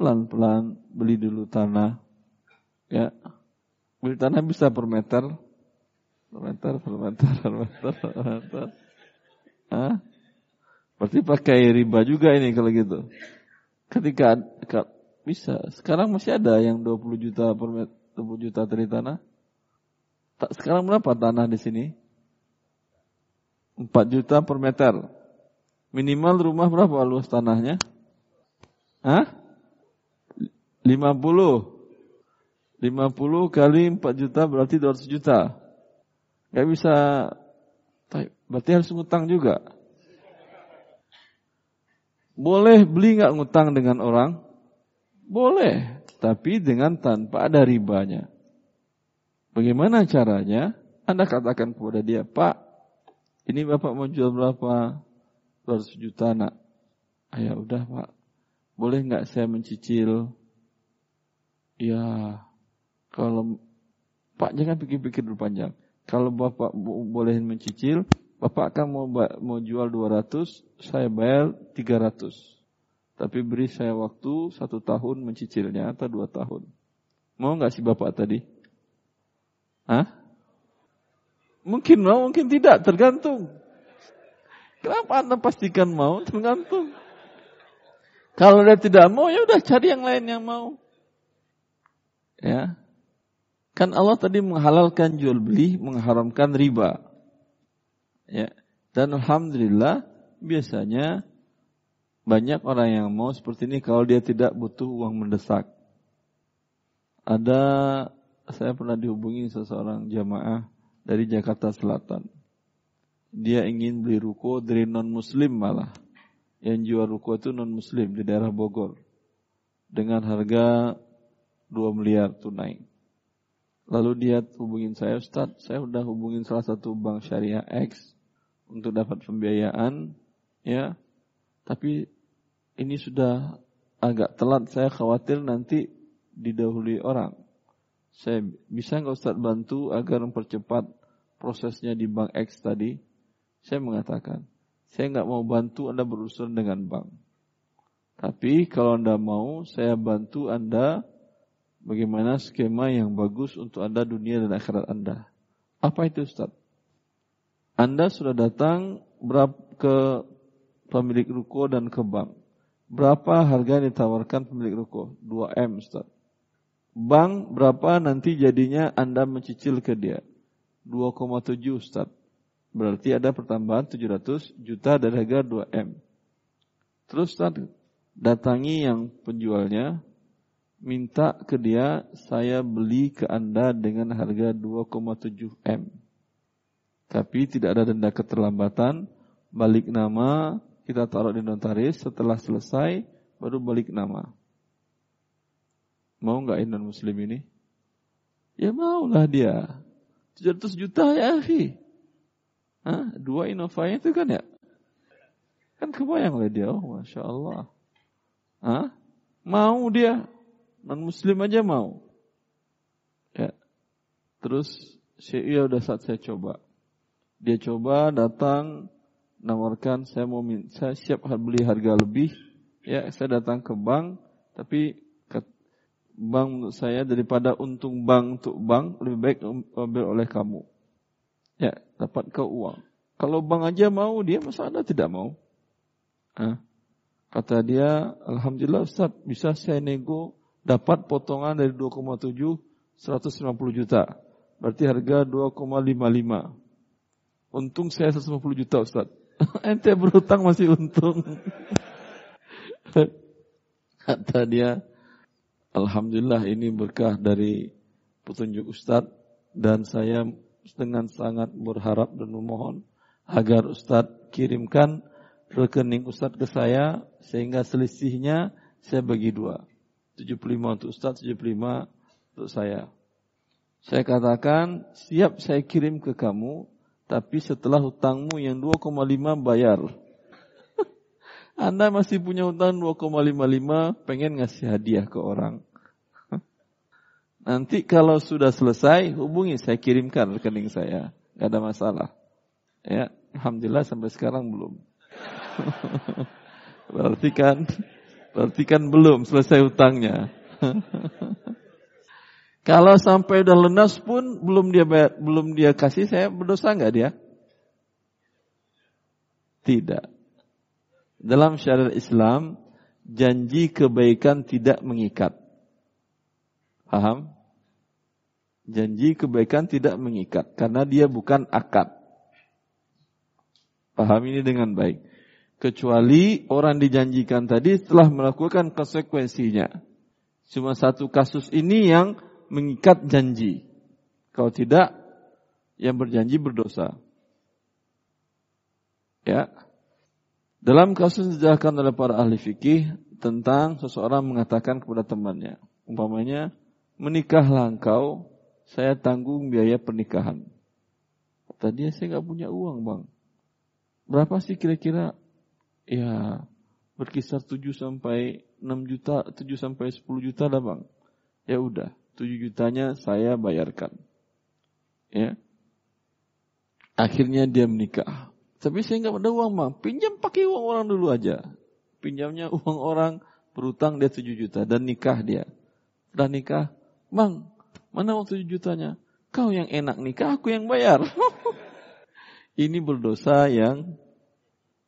pelan-pelan beli dulu tanah. Ya. Beli tanah bisa per meter. Per meter, per meter, per meter, per meter. Hah? Berarti pakai riba juga ini kalau gitu. Ketika bisa, sekarang masih ada yang 20 juta per meter, 20 juta dari tanah. Tak sekarang berapa tanah di sini? 4 juta per meter. Minimal rumah berapa luas tanahnya? Hah? 50. 50 kali 4 juta berarti 200 juta. Gak bisa, berarti harus ngutang juga. Boleh beli nggak ngutang dengan orang? Boleh, tapi dengan tanpa ada ribanya. Bagaimana caranya? Anda katakan kepada dia, Pak, ini Bapak mau jual berapa? 200 juta nak. Ayah udah pak, boleh nggak saya mencicil? Ya, kalau Pak jangan pikir-pikir dulu panjang. Kalau Bapak boleh mencicil, Bapak akan mau mau jual 200, saya bayar 300. Tapi beri saya waktu satu tahun mencicilnya atau dua tahun. Mau nggak si Bapak tadi? Hah? Mungkin mau, mungkin tidak, tergantung. Kenapa Anda pastikan mau? Tergantung. Kalau dia tidak mau, ya udah cari yang lain yang mau. Ya. Kan Allah tadi menghalalkan jual beli, mengharamkan riba. Ya. Dan alhamdulillah biasanya banyak orang yang mau seperti ini kalau dia tidak butuh uang mendesak. Ada saya pernah dihubungi seseorang jamaah dari Jakarta Selatan dia ingin beli ruko dari non muslim malah. Yang jual ruko itu non muslim di daerah Bogor. Dengan harga 2 miliar tunai. Lalu dia hubungin saya, Ustaz, saya udah hubungin salah satu bank syariah X untuk dapat pembiayaan, ya. Tapi ini sudah agak telat, saya khawatir nanti didahului orang. Saya bisa nggak Ustaz bantu agar mempercepat prosesnya di bank X tadi? Saya mengatakan, saya nggak mau bantu Anda berurusan dengan bank. Tapi kalau Anda mau, saya bantu Anda bagaimana skema yang bagus untuk Anda dunia dan akhirat Anda. Apa itu Ustaz? Anda sudah datang ke pemilik ruko dan ke bank. Berapa harga yang ditawarkan pemilik ruko? 2M Ustaz. Bank berapa nanti jadinya Anda mencicil ke dia? 2,7 Ustaz. Berarti ada pertambahan 700 juta dari harga 2M. Terus datangi yang penjualnya, minta ke dia, saya beli ke Anda dengan harga 2,7M. Tapi tidak ada denda keterlambatan, balik nama, kita taruh di notaris, setelah selesai, baru balik nama. Mau nggak non muslim ini? Ya maulah dia. 700 juta ya akhi. Hah? Dua Innova itu kan ya? Kan kebayang oleh dia, oh Masya Allah. Hah? Mau dia, non muslim aja mau. Ya. Terus, ya udah saat saya coba. Dia coba datang, nawarkan saya mau saya siap beli harga lebih. Ya, saya datang ke bank, tapi bank menurut saya daripada untung bank untuk bank lebih baik ambil oleh kamu. Ya, dapat kau uang. Kalau bang aja mau, dia masa anda tidak mau? Hah? Kata dia, Alhamdulillah Ustaz, bisa saya nego dapat potongan dari 2,7 150 juta. Berarti harga 2,55. Untung saya 150 juta Ustaz. Ente berutang masih untung. Kata dia, Alhamdulillah ini berkah dari petunjuk Ustaz dan saya dengan sangat berharap dan memohon agar Ustadz kirimkan rekening Ustadz ke saya sehingga selisihnya saya bagi dua. 75 untuk Ustaz, 75 untuk saya. Saya katakan, siap saya kirim ke kamu, tapi setelah hutangmu yang 2,5 bayar. Anda masih punya hutang 2,55, pengen ngasih hadiah ke orang. Nanti kalau sudah selesai, hubungi saya kirimkan rekening saya. Gak ada masalah. Ya, Alhamdulillah sampai sekarang belum. berarti kan, berarti kan belum selesai hutangnya. Kalau sampai udah lunas pun belum dia bayar, belum dia kasih saya berdosa nggak dia? Tidak. Dalam syariat Islam janji kebaikan tidak mengikat. Paham? Janji kebaikan tidak mengikat karena dia bukan akad. Paham ini dengan baik. Kecuali orang dijanjikan tadi telah melakukan konsekuensinya. Cuma satu kasus ini yang mengikat janji. Kalau tidak, yang berjanji berdosa. Ya. Dalam kasus dijelaskan oleh para ahli fikih tentang seseorang mengatakan kepada temannya, umpamanya, menikahlah engkau, saya tanggung biaya pernikahan. Kata saya nggak punya uang bang. Berapa sih kira-kira? Ya, berkisar 7 sampai 6 juta, 7 sampai 10 juta lah bang. Ya udah, 7 jutanya saya bayarkan. Ya. Akhirnya dia menikah. Tapi saya nggak ada uang, Bang. Pinjam pakai uang orang dulu aja. Pinjamnya uang orang, berutang dia 7 juta dan nikah dia. Sudah nikah, Bang, mana uang 7 jutanya? Kau yang enak nikah, aku yang bayar. Ini berdosa yang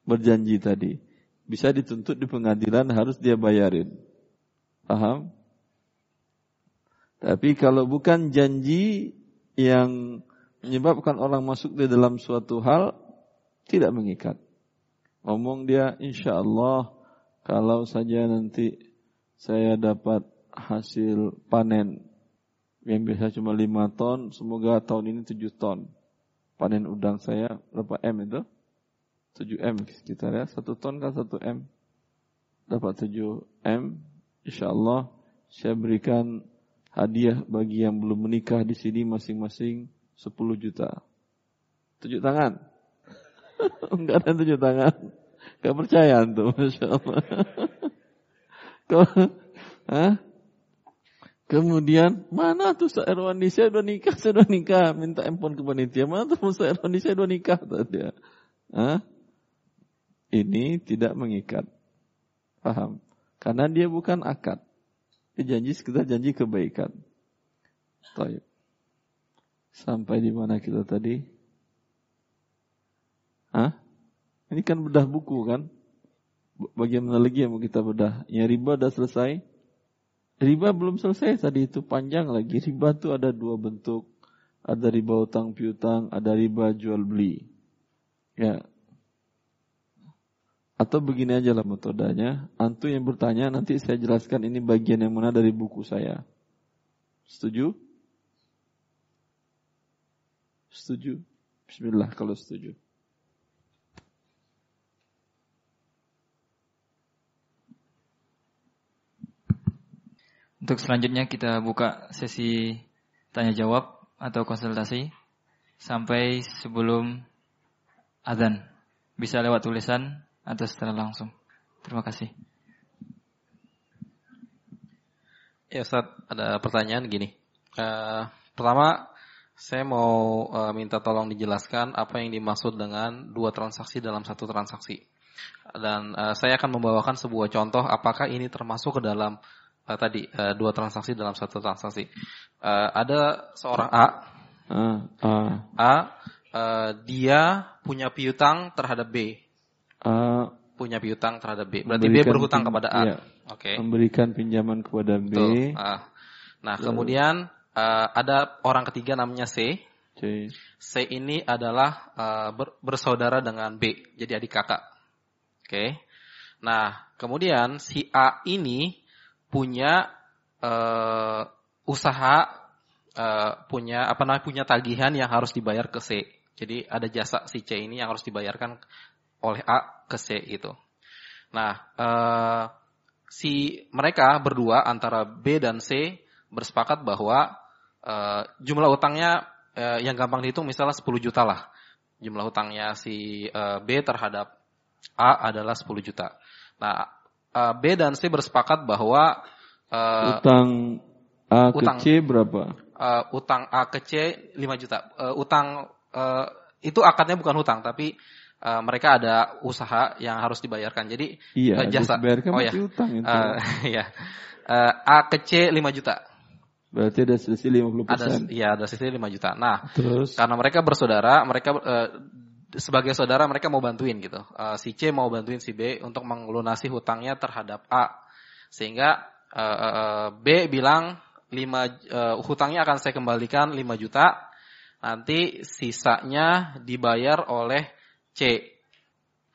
berjanji tadi. Bisa dituntut di pengadilan harus dia bayarin. Paham? Tapi kalau bukan janji yang menyebabkan orang masuk di dalam suatu hal, tidak mengikat. Ngomong dia, insya Allah kalau saja nanti saya dapat hasil panen yang biasa cuma 5 ton, semoga tahun ini 7 ton. Panen udang saya berapa M itu? 7 M sekitar ya, 1 ton kan 1 M. Dapat 7 M, insya Allah saya berikan hadiah bagi yang belum menikah di sini masing-masing 10 juta. Tujuh tangan. Enggak ada tujuh tangan. Gak percaya tuh, Masya Allah. Hah? Kemudian, mana tuh Ustaz Erwandi? Saya udah nikah, saya udah nikah. Minta empon ke panitia. Mana tuh Ustaz Erwandi? Saya udah nikah. Tadi. Hah? Ini tidak mengikat. Paham? Karena dia bukan akad. Janji sekedar janji kebaikan. Taib. Sampai di mana kita tadi? Hah? Ini kan bedah buku kan? Bagaimana lagi yang mau kita bedah? Ya riba udah selesai. Riba belum selesai tadi itu panjang lagi. Riba itu ada dua bentuk. Ada riba utang piutang, ada riba jual beli. Ya, atau begini aja lah metodenya. Antu yang bertanya nanti saya jelaskan ini bagian yang mana dari buku saya. Setuju? Setuju? Bismillah kalau setuju. Untuk selanjutnya kita buka sesi tanya jawab atau konsultasi sampai sebelum azan. Bisa lewat tulisan atau secara langsung? Terima kasih. Ya Ustaz, ada pertanyaan gini. Uh, pertama, saya mau uh, minta tolong dijelaskan apa yang dimaksud dengan dua transaksi dalam satu transaksi. Dan uh, saya akan membawakan sebuah contoh apakah ini termasuk ke dalam uh, tadi uh, dua transaksi dalam satu transaksi. Uh, ada seorang A, uh, uh. A, uh, dia punya piutang terhadap B uh, punya piutang terhadap B. Berarti B berhutang kepada A. Iya, Oke. Okay. Memberikan pinjaman kepada B. Betul. Uh, nah, Lalu. kemudian uh, ada orang ketiga namanya C. C. C ini adalah uh, ber, bersaudara dengan B, jadi adik kakak. Oke. Okay. Nah, kemudian si A ini punya uh, usaha uh, punya apa namanya punya tagihan yang harus dibayar ke C. Jadi ada jasa si C ini yang harus dibayarkan oleh A ke C itu. Nah, uh, si mereka berdua antara B dan C bersepakat bahwa uh, jumlah utangnya uh, yang gampang dihitung misalnya 10 juta lah. Jumlah utangnya si uh, B terhadap A adalah 10 juta. Nah, uh, B dan C bersepakat bahwa uh, utang A ke C berapa? Uh, utang A ke C 5 juta. Uh, utang uh, itu akadnya bukan hutang tapi uh, mereka ada usaha yang harus dibayarkan. Jadi iya, uh, jasa oh ya. Utang itu. Uh, ya. Uh, A ke C 5 juta. Berarti ada selisih 50%. Ada iya, ada selisih 5 juta. Nah, terus karena mereka bersaudara, mereka uh, sebagai saudara mereka mau bantuin gitu. Uh, si C mau bantuin si B untuk melunasi hutangnya terhadap A. Sehingga uh, uh, B bilang 5 uh, hutangnya akan saya kembalikan 5 juta. Nanti sisanya dibayar oleh C.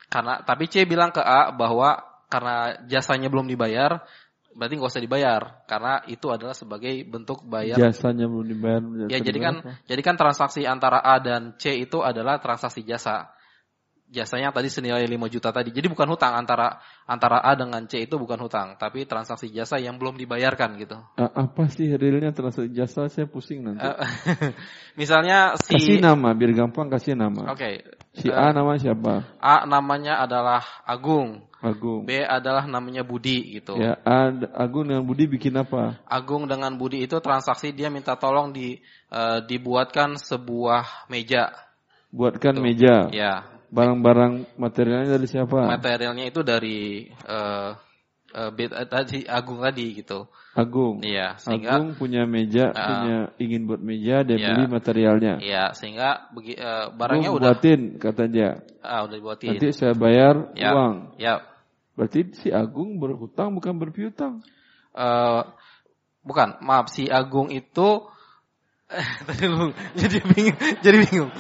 Karena tapi C bilang ke A bahwa karena jasanya belum dibayar, berarti nggak usah dibayar karena itu adalah sebagai bentuk bayar jasanya belum dibayar ya jadi kan jadi kan transaksi antara A dan C itu adalah transaksi jasa jasanya tadi senilai 5 juta tadi. Jadi bukan hutang antara antara A dengan C itu bukan hutang, tapi transaksi jasa yang belum dibayarkan gitu. apa sih realnya transaksi jasa? Saya pusing nanti. misalnya si kasih nama biar gampang kasih nama. Oke. Okay. Si A nama siapa? A namanya adalah Agung. Agung. B adalah namanya Budi gitu. Ya, A, Agung dengan Budi bikin apa? Agung dengan Budi itu transaksi dia minta tolong di uh, dibuatkan sebuah meja. Buatkan Tuh. meja. Ya, Barang-barang materialnya dari siapa? Materialnya itu dari uh, uh, tadi Agung tadi gitu. Agung. Iya, sehingga Agung punya meja, uh, punya ingin buat meja, dia iya, beli materialnya. Iya, sehingga begi, uh, barangnya Agung udah buatin kata dia. Ah, udah dibuatin. Nanti saya bayar ya, uang. Ya. Berarti si Agung berhutang bukan berpiutang. Uh, bukan, maaf si Agung itu tadi jadi bingung, jadi bingung.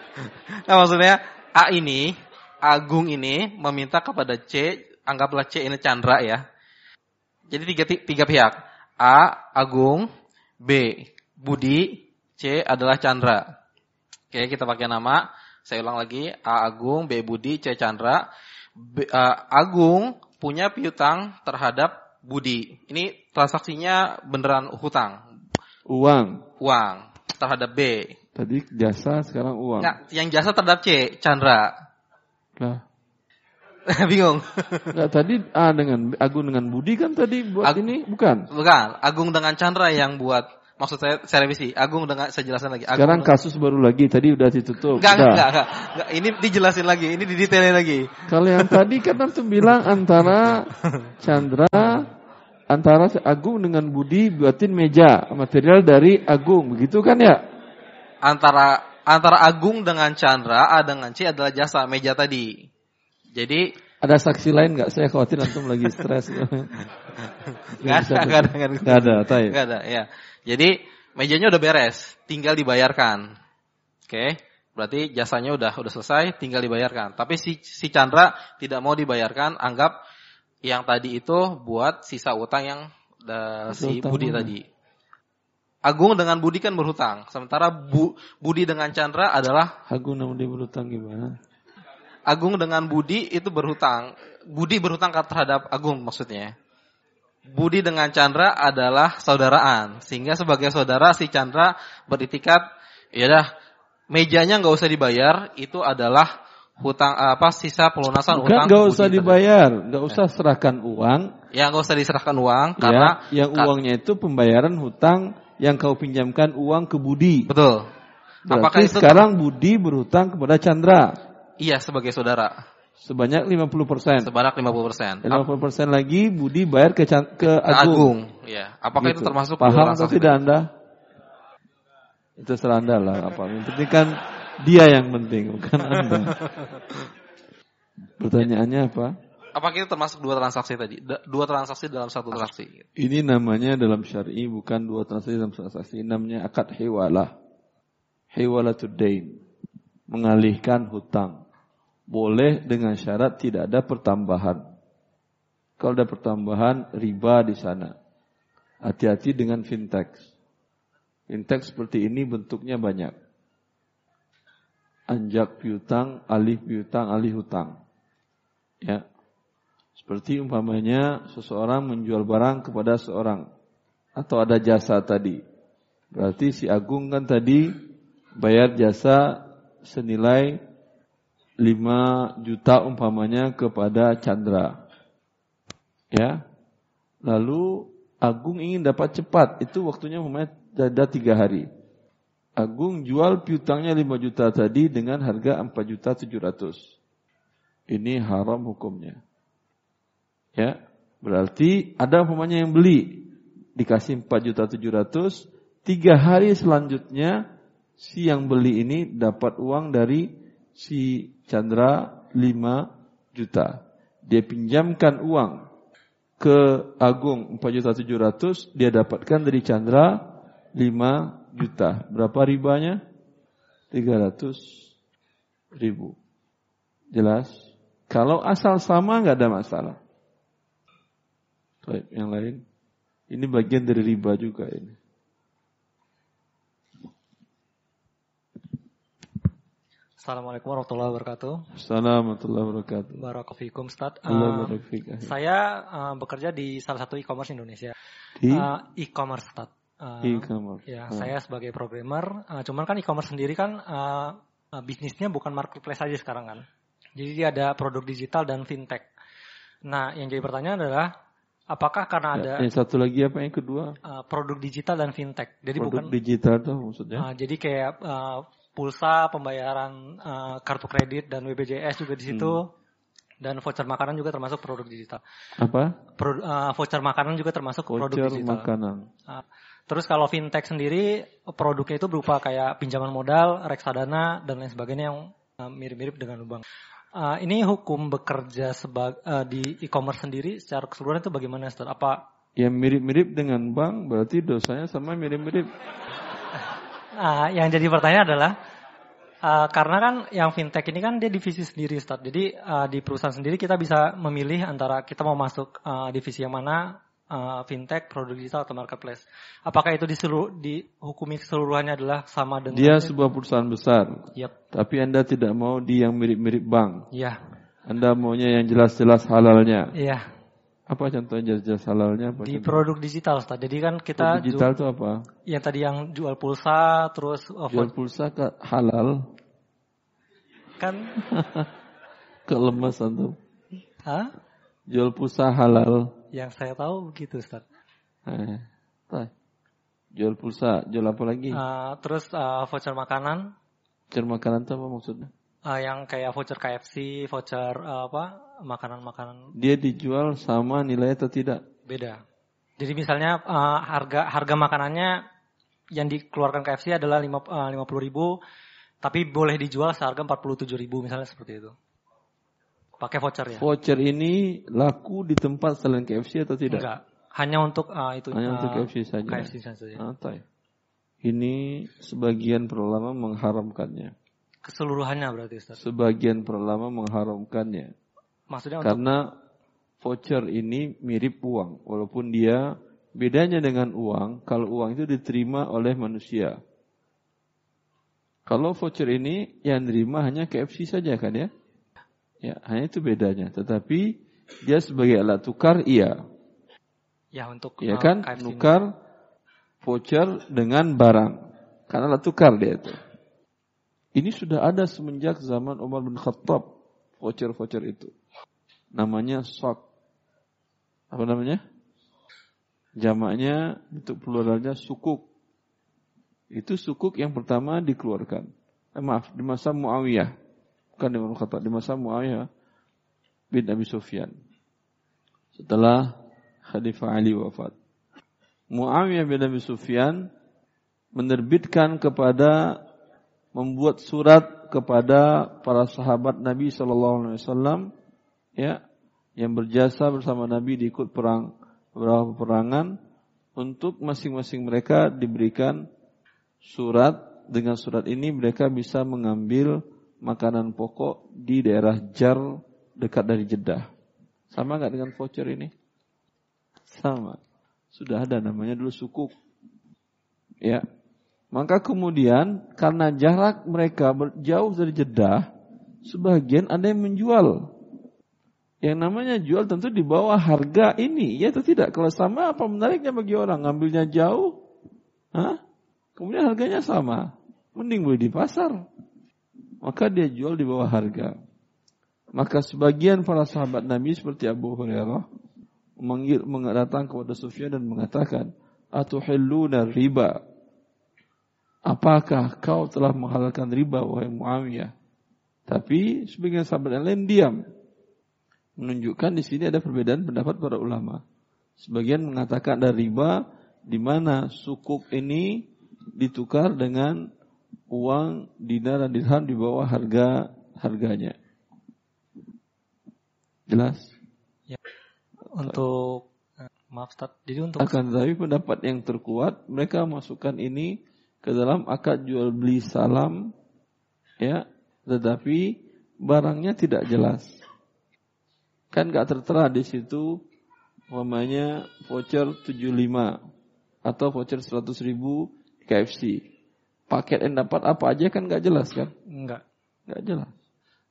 nah maksudnya A ini, Agung ini meminta kepada C, anggaplah C ini Chandra ya. Jadi tiga, tiga pihak. A, Agung, B, Budi, C adalah Chandra. Oke, kita pakai nama. Saya ulang lagi. A, Agung, B, Budi, C, Chandra. B, uh, Agung punya piutang terhadap Budi. Ini transaksinya beneran hutang. Uang. Uang terhadap B. Tadi jasa, sekarang uang. Nggak, yang jasa terhadap C, Chandra. Lah. Bingung. Nggak, tadi A dengan Agung dengan Budi kan tadi buat Ag ini, bukan? Bukan, Agung dengan Chandra yang buat maksud saya saya revisi. Agung dengan saya jelaskan lagi. Agung Sekarang dengan, kasus baru lagi, tadi udah ditutup. Enggak, enggak, enggak, enggak, Ini dijelasin lagi, ini didetailin lagi. Kalau yang tadi kan antum bilang antara Chandra antara Agung dengan Budi buatin meja material dari Agung, begitu kan ya? antara antara Agung dengan Chandra, A dengan C adalah jasa meja tadi. Jadi ada saksi lain nggak? Saya khawatir antum lagi stres. Nggak ada, nggak ada, nggak ada, nggak ada, ya. Jadi mejanya udah beres, tinggal dibayarkan. Oke, berarti jasanya udah udah selesai, tinggal dibayarkan. Tapi si si Chandra tidak mau dibayarkan, anggap yang tadi itu buat sisa utang yang uh, si Budi tadi. Agung dengan Budi kan berhutang. Sementara Bu, Budi dengan Chandra adalah Agung dengan Budi berhutang gimana? Agung dengan Budi itu berhutang. Budi berhutang terhadap Agung maksudnya. Budi dengan Chandra adalah saudaraan. Sehingga sebagai saudara si Chandra beritikat, ya dah mejanya nggak usah dibayar, itu adalah hutang apa sisa pelunasan Bukan, utang. Nggak usah dibayar, nggak usah serahkan uang. Ya nggak usah diserahkan uang karena ya, yang uangnya itu pembayaran hutang yang kau pinjamkan uang ke Budi. Betul. Berarti Apakah itu sekarang Budi berhutang kepada Chandra? Iya, sebagai saudara. Sebanyak 50%. Sebanyak 50%. 50% lagi Budi bayar ke ke Agung. Agung. Iya. Apakah gitu. itu termasuk Paham atau tidak Anda? Itu serah Anda lah apa. Yang penting kan dia yang penting, bukan Anda. Pertanyaannya apa? Apa kita termasuk dua transaksi tadi? Dua transaksi dalam satu transaksi. Ini namanya dalam syar'i bukan dua transaksi dalam satu transaksi. Namanya akad hiwalah. Hiwalatul dain. Mengalihkan hutang. Boleh dengan syarat tidak ada pertambahan. Kalau ada pertambahan, riba di sana. Hati-hati dengan fintech. Fintech seperti ini bentuknya banyak. Anjak piutang, alih piutang, alih hutang. Ya, Seperti umpamanya seseorang menjual barang kepada seorang atau ada jasa tadi. Berarti si Agung kan tadi bayar jasa senilai 5 juta umpamanya kepada Chandra. Ya. Lalu Agung ingin dapat cepat, itu waktunya umpamanya ada tiga hari. Agung jual piutangnya 5 juta tadi dengan harga 4 juta 700. Ini haram hukumnya. Ya, berarti ada umpamanya yang beli dikasih 4 juta 700, tiga hari selanjutnya si yang beli ini dapat uang dari si Chandra 5 juta. Dia pinjamkan uang ke Agung 4 juta 700, dia dapatkan dari Chandra 5 juta. Berapa ribanya? 300 ribu. Jelas? Kalau asal sama nggak ada masalah. Baik, yang lain. Ini bagian dari riba juga ini. Assalamualaikum warahmatullahi wabarakatuh. Assalamualaikum warahmatullahi wabarakatuh. Barakofikum Ustaz. Uh, saya uh, bekerja di salah satu e-commerce Indonesia. Di Uh, e-commerce Ustaz. Uh, e-commerce. Ya, Ah. saya sebagai programmer, uh, cuman kan e-commerce sendiri kan uh, uh, bisnisnya bukan marketplace aja sekarang kan. Jadi dia ada produk digital dan fintech. Nah, yang jadi pertanyaan adalah apakah karena ada Ya, Yang satu lagi apa yang kedua? uh, produk digital dan fintech. Jadi Produk bukan digital tuh maksudnya. uh, jadi kayak uh, pulsa, pembayaran uh, kartu kredit dan BPJS juga di situ. Hmm. Dan voucher makanan juga termasuk produk digital. apa? Pro- uh, voucher makanan juga termasuk produk Voucher digital. makanan. Ah, Terus kalau fintech sendiri produknya itu berupa kayak pinjaman modal, reksadana dan lain sebagainya yang uh, mirip-mirip dengan bank. Uh, ini hukum bekerja sebag, uh, di e-commerce sendiri secara keseluruhan itu bagaimana, Ustaz? Apa Yang mirip-mirip dengan bank berarti dosanya sama mirip-mirip. Ah, yang jadi pertanyaan adalah uh, karena kan yang fintech ini kan dia divisi sendiri, Ustaz. Jadi uh, di perusahaan sendiri kita bisa memilih antara kita mau masuk uh, divisi yang mana uh, fintech, produk digital atau marketplace. Apakah itu di seluruh, dihukumi keseluruhannya adalah sama dengan Dia sebuah perusahaan besar, Yap. tapi Anda tidak mau di yang mirip-mirip bank. Iya. Anda maunya yang jelas-jelas halalnya. Iya. Apa contohnya jelas-jelas halalnya? Apa Di contoh? produk digital, Ustaz. Jadi kan Produk kita digital ju- itu apa? yang tadi yang jual pulsa terus uh, Jual pulsa ke halal, kan ke lemas antum. Hah? Jual pulsa halal. Yang saya tahu begitu, Ustaz. Eh. Jual pulsa, jual apa lagi? Uh, terus uh, voucher makanan Voucher makanan itu apa maksudnya? uh, yang kayak voucher KFC, voucher uh, apa makanan-makanan Dia dijual sama nilai atau tidak? beda. Jadi misalnya uh, harga harga makanannya yang dikeluarkan KFC adalah lima puluh ribu, tapi boleh dijual seharga empat puluh tujuh ribu misalnya seperti itu. Pakai voucher ya? Voucher ini laku di tempat selain KFC atau tidak? Enggak, hanya untuk uh, itu. Hanya uh, untuk KFC saja. KFC saja. Ah, tay. Ini sebagian para ulama mengharamkannya. Keseluruhannya berarti Ustaz. Sebagian para ulama mengharamkannya. Maksudnya untuk Karena voucher ini mirip uang. Walaupun dia bedanya dengan uang, kalau uang itu diterima oleh manusia. Kalau voucher ini yang nerima hanya KFC saja kan ya? Ya, hanya itu bedanya. Tetapi dia sebagai alat tukar iya. ya untuk Ya kan? KFC Nukar voucher dengan barang. Karena alat tukar dia itu. Ini sudah ada semenjak zaman Umar bin Khattab. Voucher-voucher itu. Namanya sok. Apa namanya? Jamaknya, untuk pluralnya sukuk. Itu sukuk yang pertama dikeluarkan. Eh, maaf, di masa Muawiyah. Bukan di Khattab. Di masa Muawiyah bin Abi Sufyan. Setelah Khalifah Ali wafat. Muawiyah bin Abi Sufyan menerbitkan kepada membuat surat kepada para sahabat Nabi sallallahu alaihi wasallam ya yang berjasa bersama Nabi di ikut perang beberapa peperangan untuk masing-masing mereka diberikan surat dengan surat ini mereka bisa mengambil makanan pokok di daerah Jar dekat dari Jeddah. Sama nggak dengan voucher ini? Sama. Sudah ada namanya dulu sukuk. Ya. Maka kemudian karena jarak mereka jauh dari Jeddah, sebagian ada yang menjual Yang namanya jual tentu di bawah harga ini, ya atau tidak? Kalau sama apa menariknya bagi orang? Ngambilnya jauh, Hah? kemudian harganya sama. Mending beli di pasar. Maka dia jual di bawah harga. Maka sebagian para sahabat Nabi seperti Abu Hurairah memanggil datang kepada Sufyan dan mengatakan, "Atuhilluna riba?" Apakah kau telah menghalalkan riba wahai Muawiyah? Tapi sebagian sahabat yang lain diam menunjukkan di sini ada perbedaan pendapat para ulama. Sebagian mengatakan ada riba di mana sukuk ini ditukar dengan uang dinar dan dirham di bawah harga harganya. Jelas? Ya. Untuk eh, maaf Ustaz, jadi untuk akan tetapi pendapat yang terkuat mereka masukkan ini ke dalam akad jual beli salam ya, tetapi barangnya tidak jelas. Kan gak tertera di situ umpamanya voucher 75 atau voucher 100 ribu KFC. Paket yang dapat apa aja kan gak jelas kan? enggak. Gak jelas.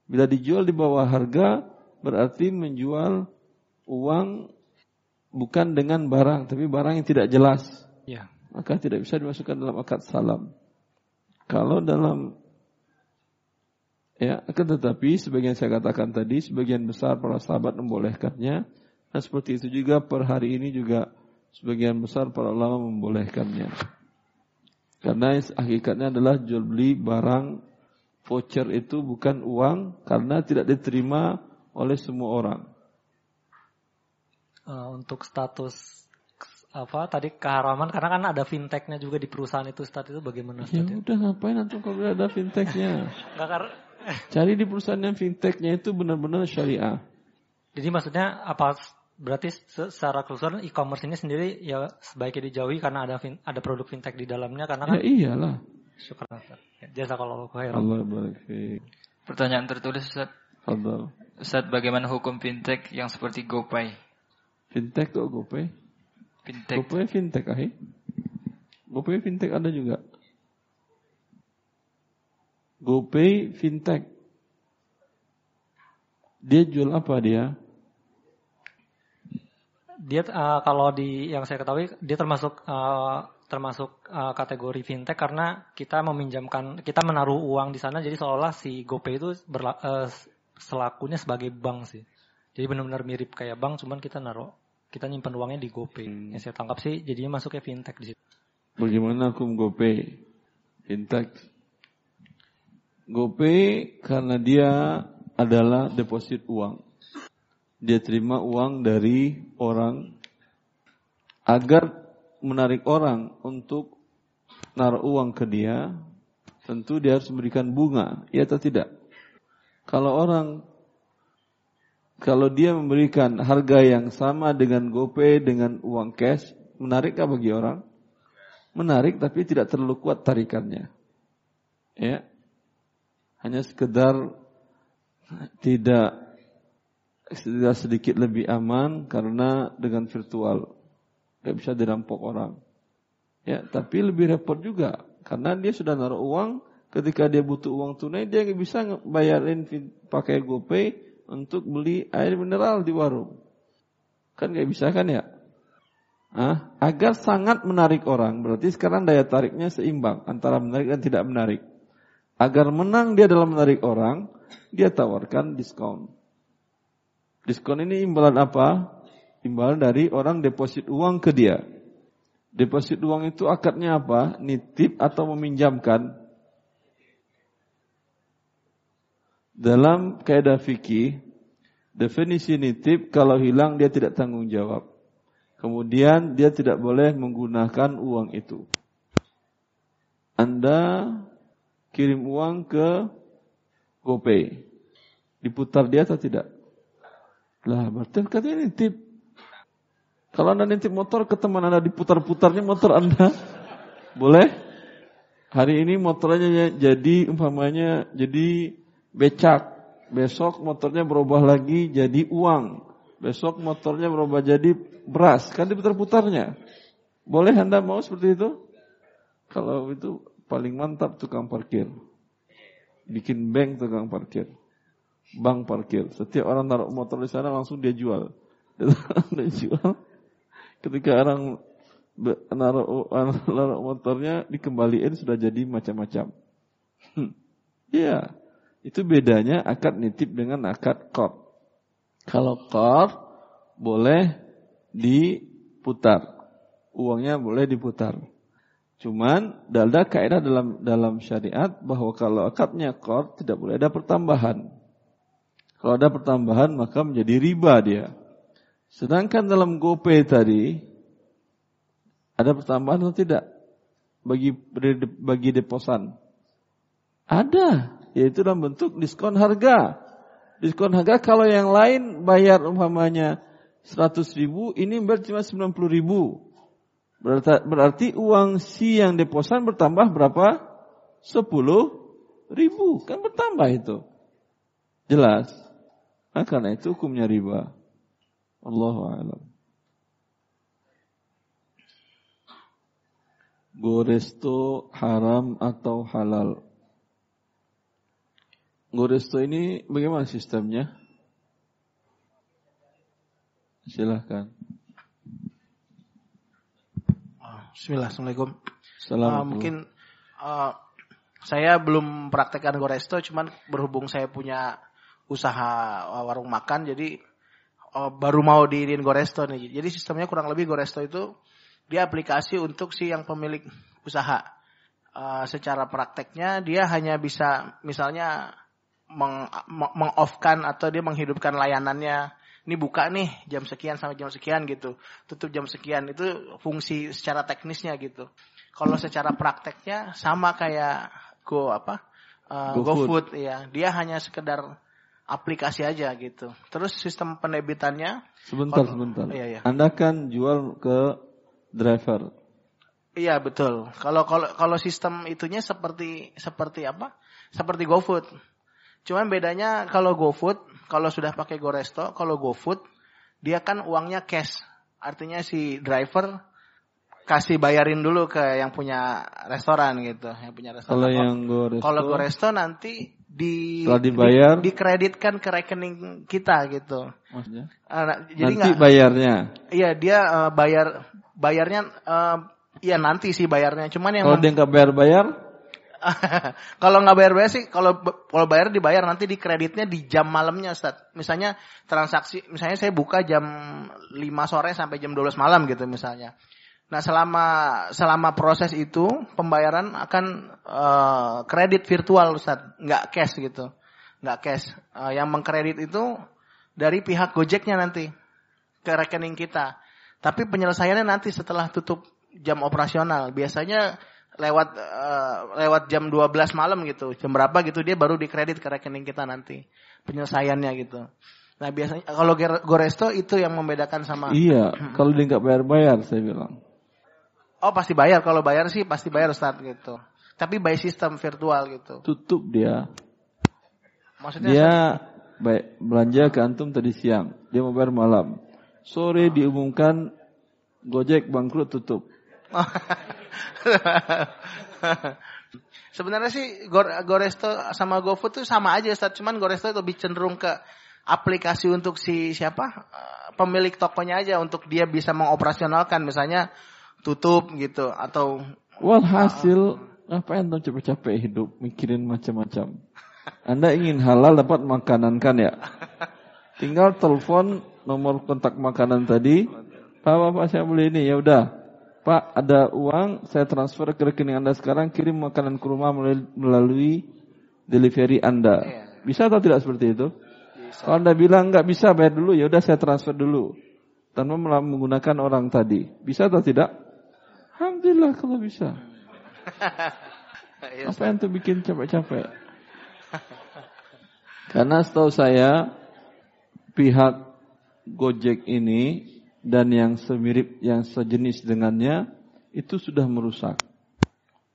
Bila dijual di bawah harga berarti menjual uang bukan dengan barang tapi barang yang tidak jelas. Ya. Maka tidak bisa dimasukkan dalam akad salam. Kalau dalam Ya, akan tetapi sebagian saya katakan tadi, sebagian besar para sahabat membolehkannya. Dan seperti itu juga per hari ini juga sebagian besar para ulama membolehkannya. Karena hakikatnya adalah jual beli barang voucher itu bukan uang karena tidak diterima oleh semua orang. Uh, untuk status apa tadi keharaman karena kan ada fintechnya juga di perusahaan itu Ustaz itu bagaimana Ya udah ngapain nanti kalau ada fintechnya? Enggak Cari di perusahaan yang fintechnya itu benar-benar syariah. Jadi maksudnya apa berarti secara keseluruhan e-commerce ini sendiri ya sebaiknya dijauhi karena ada fin, ada produk fintech di dalamnya karena kan Ya iyalah. Syukur Jasa kalau khair. Allah barik Pertanyaan tertulis Ustaz. Fadal. Ustaz bagaimana hukum fintech yang seperti GoPay? Fintech kok GoPay? Fintech. GoPay fintech ahi. GoPay fintech ada juga. GoPay fintech. Dia jual apa dia? Dia uh, kalau di yang saya ketahui dia termasuk uh, termasuk uh, kategori fintech karena kita meminjamkan kita menaruh uang di sana jadi seolah si GoPay itu berla, uh, selakunya sebagai bank sih. Jadi benar-benar mirip kayak bank cuman kita naruh kita nyimpan uangnya di GoPay. Hmm. Yang saya tangkap sih jadinya masuknya fintech di situ. Bagaimana hukum GoPay? Fintech GoPay karena dia adalah deposit uang. Dia terima uang dari orang agar menarik orang untuk naruh uang ke dia, tentu dia harus memberikan bunga, ya atau tidak? Kalau orang kalau dia memberikan harga yang sama dengan GoPay dengan uang cash, menarikkah bagi orang? Menarik tapi tidak terlalu kuat tarikannya. Ya, hanya sekedar tidak tidak sedikit lebih aman karena dengan virtual nggak bisa dirampok orang. Ya, tapi lebih repot juga karena dia sudah naruh uang, ketika dia butuh uang tunai dia nggak bisa bayarin pakai GoPay untuk beli air mineral di warung. Kan nggak bisa kan ya? Ah, agar sangat menarik orang, berarti sekarang daya tariknya seimbang antara menarik dan tidak menarik. Agar menang dia dalam menarik orang, dia tawarkan diskon. Diskon ini imbalan apa? Imbalan dari orang deposit uang ke dia. Deposit uang itu akadnya apa? Nitip atau meminjamkan. Dalam kaidah fikih, definisi nitip kalau hilang dia tidak tanggung jawab. Kemudian dia tidak boleh menggunakan uang itu. Anda kirim uang ke GoPay. Diputar dia atau tidak? Lah, berarti katanya nitip. Kalau Anda nitip motor ke teman Anda diputar-putarnya motor Anda, boleh? Hari ini motornya jadi umpamanya jadi becak. Besok motornya berubah lagi jadi uang. Besok motornya berubah jadi beras. Kan diputar-putarnya. Boleh Anda mau seperti itu? Kalau itu paling mantap tukang parkir. Bikin bank tukang parkir. bank parkir. Setiap orang naruh motor di sana langsung dia jual. dia jual. Ketika orang naruh, naruh motornya dikembaliin sudah jadi macam-macam. Iya, itu bedanya akad nitip dengan akad kor. Kalau kor boleh diputar, uangnya boleh diputar. Cuman ada kaidah dalam dalam syariat bahwa kalau akadnya kor tidak boleh ada pertambahan. Kalau ada pertambahan maka menjadi riba dia. Sedangkan dalam GoPay tadi ada pertambahan atau tidak bagi bagi deposan? Ada, yaitu dalam bentuk diskon harga. Diskon harga kalau yang lain bayar umpamanya 100 ribu, ini bayar cuma 90 ribu. Berarti, uang si yang deposan bertambah berapa? 10 ribu. Kan bertambah itu. Jelas. Nah, karena itu hukumnya riba. Allahu a'lam. Goresto haram atau halal? Goresto ini bagaimana sistemnya? Silahkan. Bismillah, Assalamualaikum. Assalamualaikum. Uh, mungkin uh, saya belum praktekkan Goresto, cuman berhubung saya punya usaha warung makan jadi oh, baru mau diirin Goresto nih. Jadi sistemnya kurang lebih Goresto itu dia aplikasi untuk si yang pemilik usaha. Uh, secara prakteknya dia hanya bisa misalnya meng, meng kan atau dia menghidupkan layanannya. Ini buka nih jam sekian sampai jam sekian gitu. Tutup jam sekian itu fungsi secara teknisnya gitu. Kalau secara prakteknya sama kayak Go apa? Uh, GoFood Go ya. Dia hanya sekedar aplikasi aja gitu. Terus sistem penerbitannya sebentar kalau, sebentar. Iya, iya. Anda kan jual ke driver. Iya betul. Kalau kalau kalau sistem itunya seperti seperti apa? Seperti GoFood. Cuman bedanya kalau GoFood, kalau sudah pakai GoResto, kalau GoFood dia kan uangnya cash. Artinya si driver kasih bayarin dulu ke yang punya restoran gitu, yang punya restoran. Kalau yang GoResto Kalau GoResto nanti di setelah dibayar di, dikreditkan ke rekening kita gitu. Maksudnya? Uh, jadi nanti gak, bayarnya. Iya, dia uh, bayar bayarnya uh, iya nanti sih bayarnya. Cuman yang Kalau dia nggak bayar-bayar kalau nggak bayar-bayar sih, kalau kalau bayar dibayar nanti di kreditnya di jam malamnya, Ustaz. Misalnya transaksi, misalnya saya buka jam 5 sore sampai jam 12 malam gitu misalnya. Nah selama selama proses itu pembayaran akan uh, kredit virtual Ustaz, nggak cash gitu, nggak cash. Uh, yang mengkredit itu dari pihak Gojeknya nanti ke rekening kita. Tapi penyelesaiannya nanti setelah tutup jam operasional. Biasanya lewat uh, lewat jam 12 malam gitu, jam berapa gitu dia baru dikredit ke rekening kita nanti penyelesaiannya gitu. Nah biasanya kalau Goresto itu yang membedakan sama. Iya, kalau dia nggak bayar-bayar saya bilang. Oh pasti bayar. Kalau bayar sih pasti bayar Ustaz gitu. Tapi by sistem virtual gitu. Tutup dia. Maksudnya dia baik belanja ke antum tadi siang. Dia mau bayar malam. Sore diumumkan Gojek bangkrut tutup. Sebenarnya sih Goresto sama GoFood tuh sama aja Ustaz. Cuman Goresto lebih cenderung ke aplikasi untuk si siapa? Pemilik tokonya aja untuk dia bisa mengoperasionalkan misalnya tutup gitu atau walhasil uh, apa yang capek-capek hidup mikirin macam-macam. Anda ingin halal dapat makanan kan ya? Tinggal telepon nomor kontak makanan tadi. Pak, Bapak saya beli ini ya udah. Pak, ada uang saya transfer ke rekening Anda sekarang kirim makanan ke rumah melalui delivery Anda. Iya. Bisa atau tidak seperti itu? Bisa. Kalau Anda bilang nggak bisa bayar dulu, ya udah saya transfer dulu tanpa menggunakan orang tadi. Bisa atau tidak? Alhamdulillah kalau bisa. Iya, Apa yang tuh bikin capek-capek? Karena setahu saya pihak Gojek ini dan yang semirip, yang sejenis dengannya itu sudah merusak.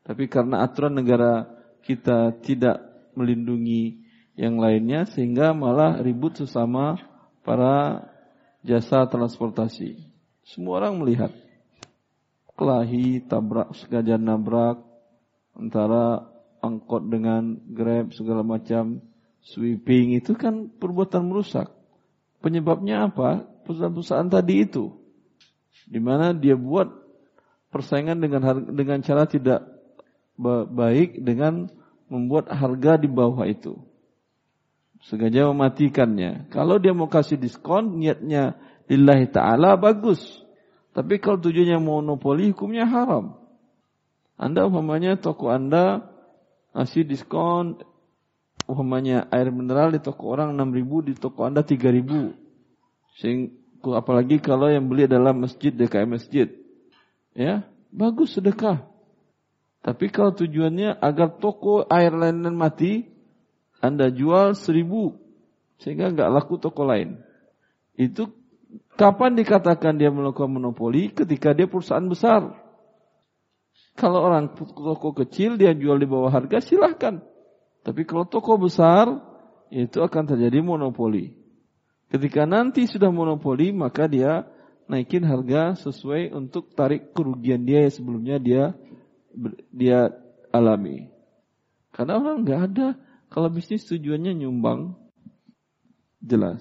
Tapi karena aturan negara kita tidak melindungi yang lainnya sehingga malah ribut sesama para jasa transportasi. Semua orang melihat kelahi, tabrak, sengaja nabrak antara angkot dengan grab segala macam Sweeping itu kan perbuatan merusak. Penyebabnya apa? Perusahaan-perusahaan tadi itu. Di mana dia buat persaingan dengan harga, dengan cara tidak baik dengan membuat harga di bawah itu. Sengaja mematikannya. Kalau dia mau kasih diskon, niatnya lillahi ta'ala, bagus. Tapi kalau tujuannya monopoli, hukumnya haram. Anda umpamanya toko Anda ngasih diskon umpamanya air mineral di toko orang 6000 di toko Anda 3000. Sehingga apalagi kalau yang beli adalah masjid DKM masjid. Ya, bagus sedekah. Tapi kalau tujuannya agar toko air lain mati, anda jual seribu sehingga nggak laku toko lain. Itu kapan dikatakan dia melakukan monopoli? Ketika dia perusahaan besar. Kalau orang toko kecil dia jual di bawah harga silahkan. Tapi kalau toko besar itu akan terjadi monopoli. Ketika nanti sudah monopoli maka dia naikin harga sesuai untuk tarik kerugian dia yang sebelumnya dia dia alami. Karena orang nggak ada kalau bisnis tujuannya nyumbang, jelas.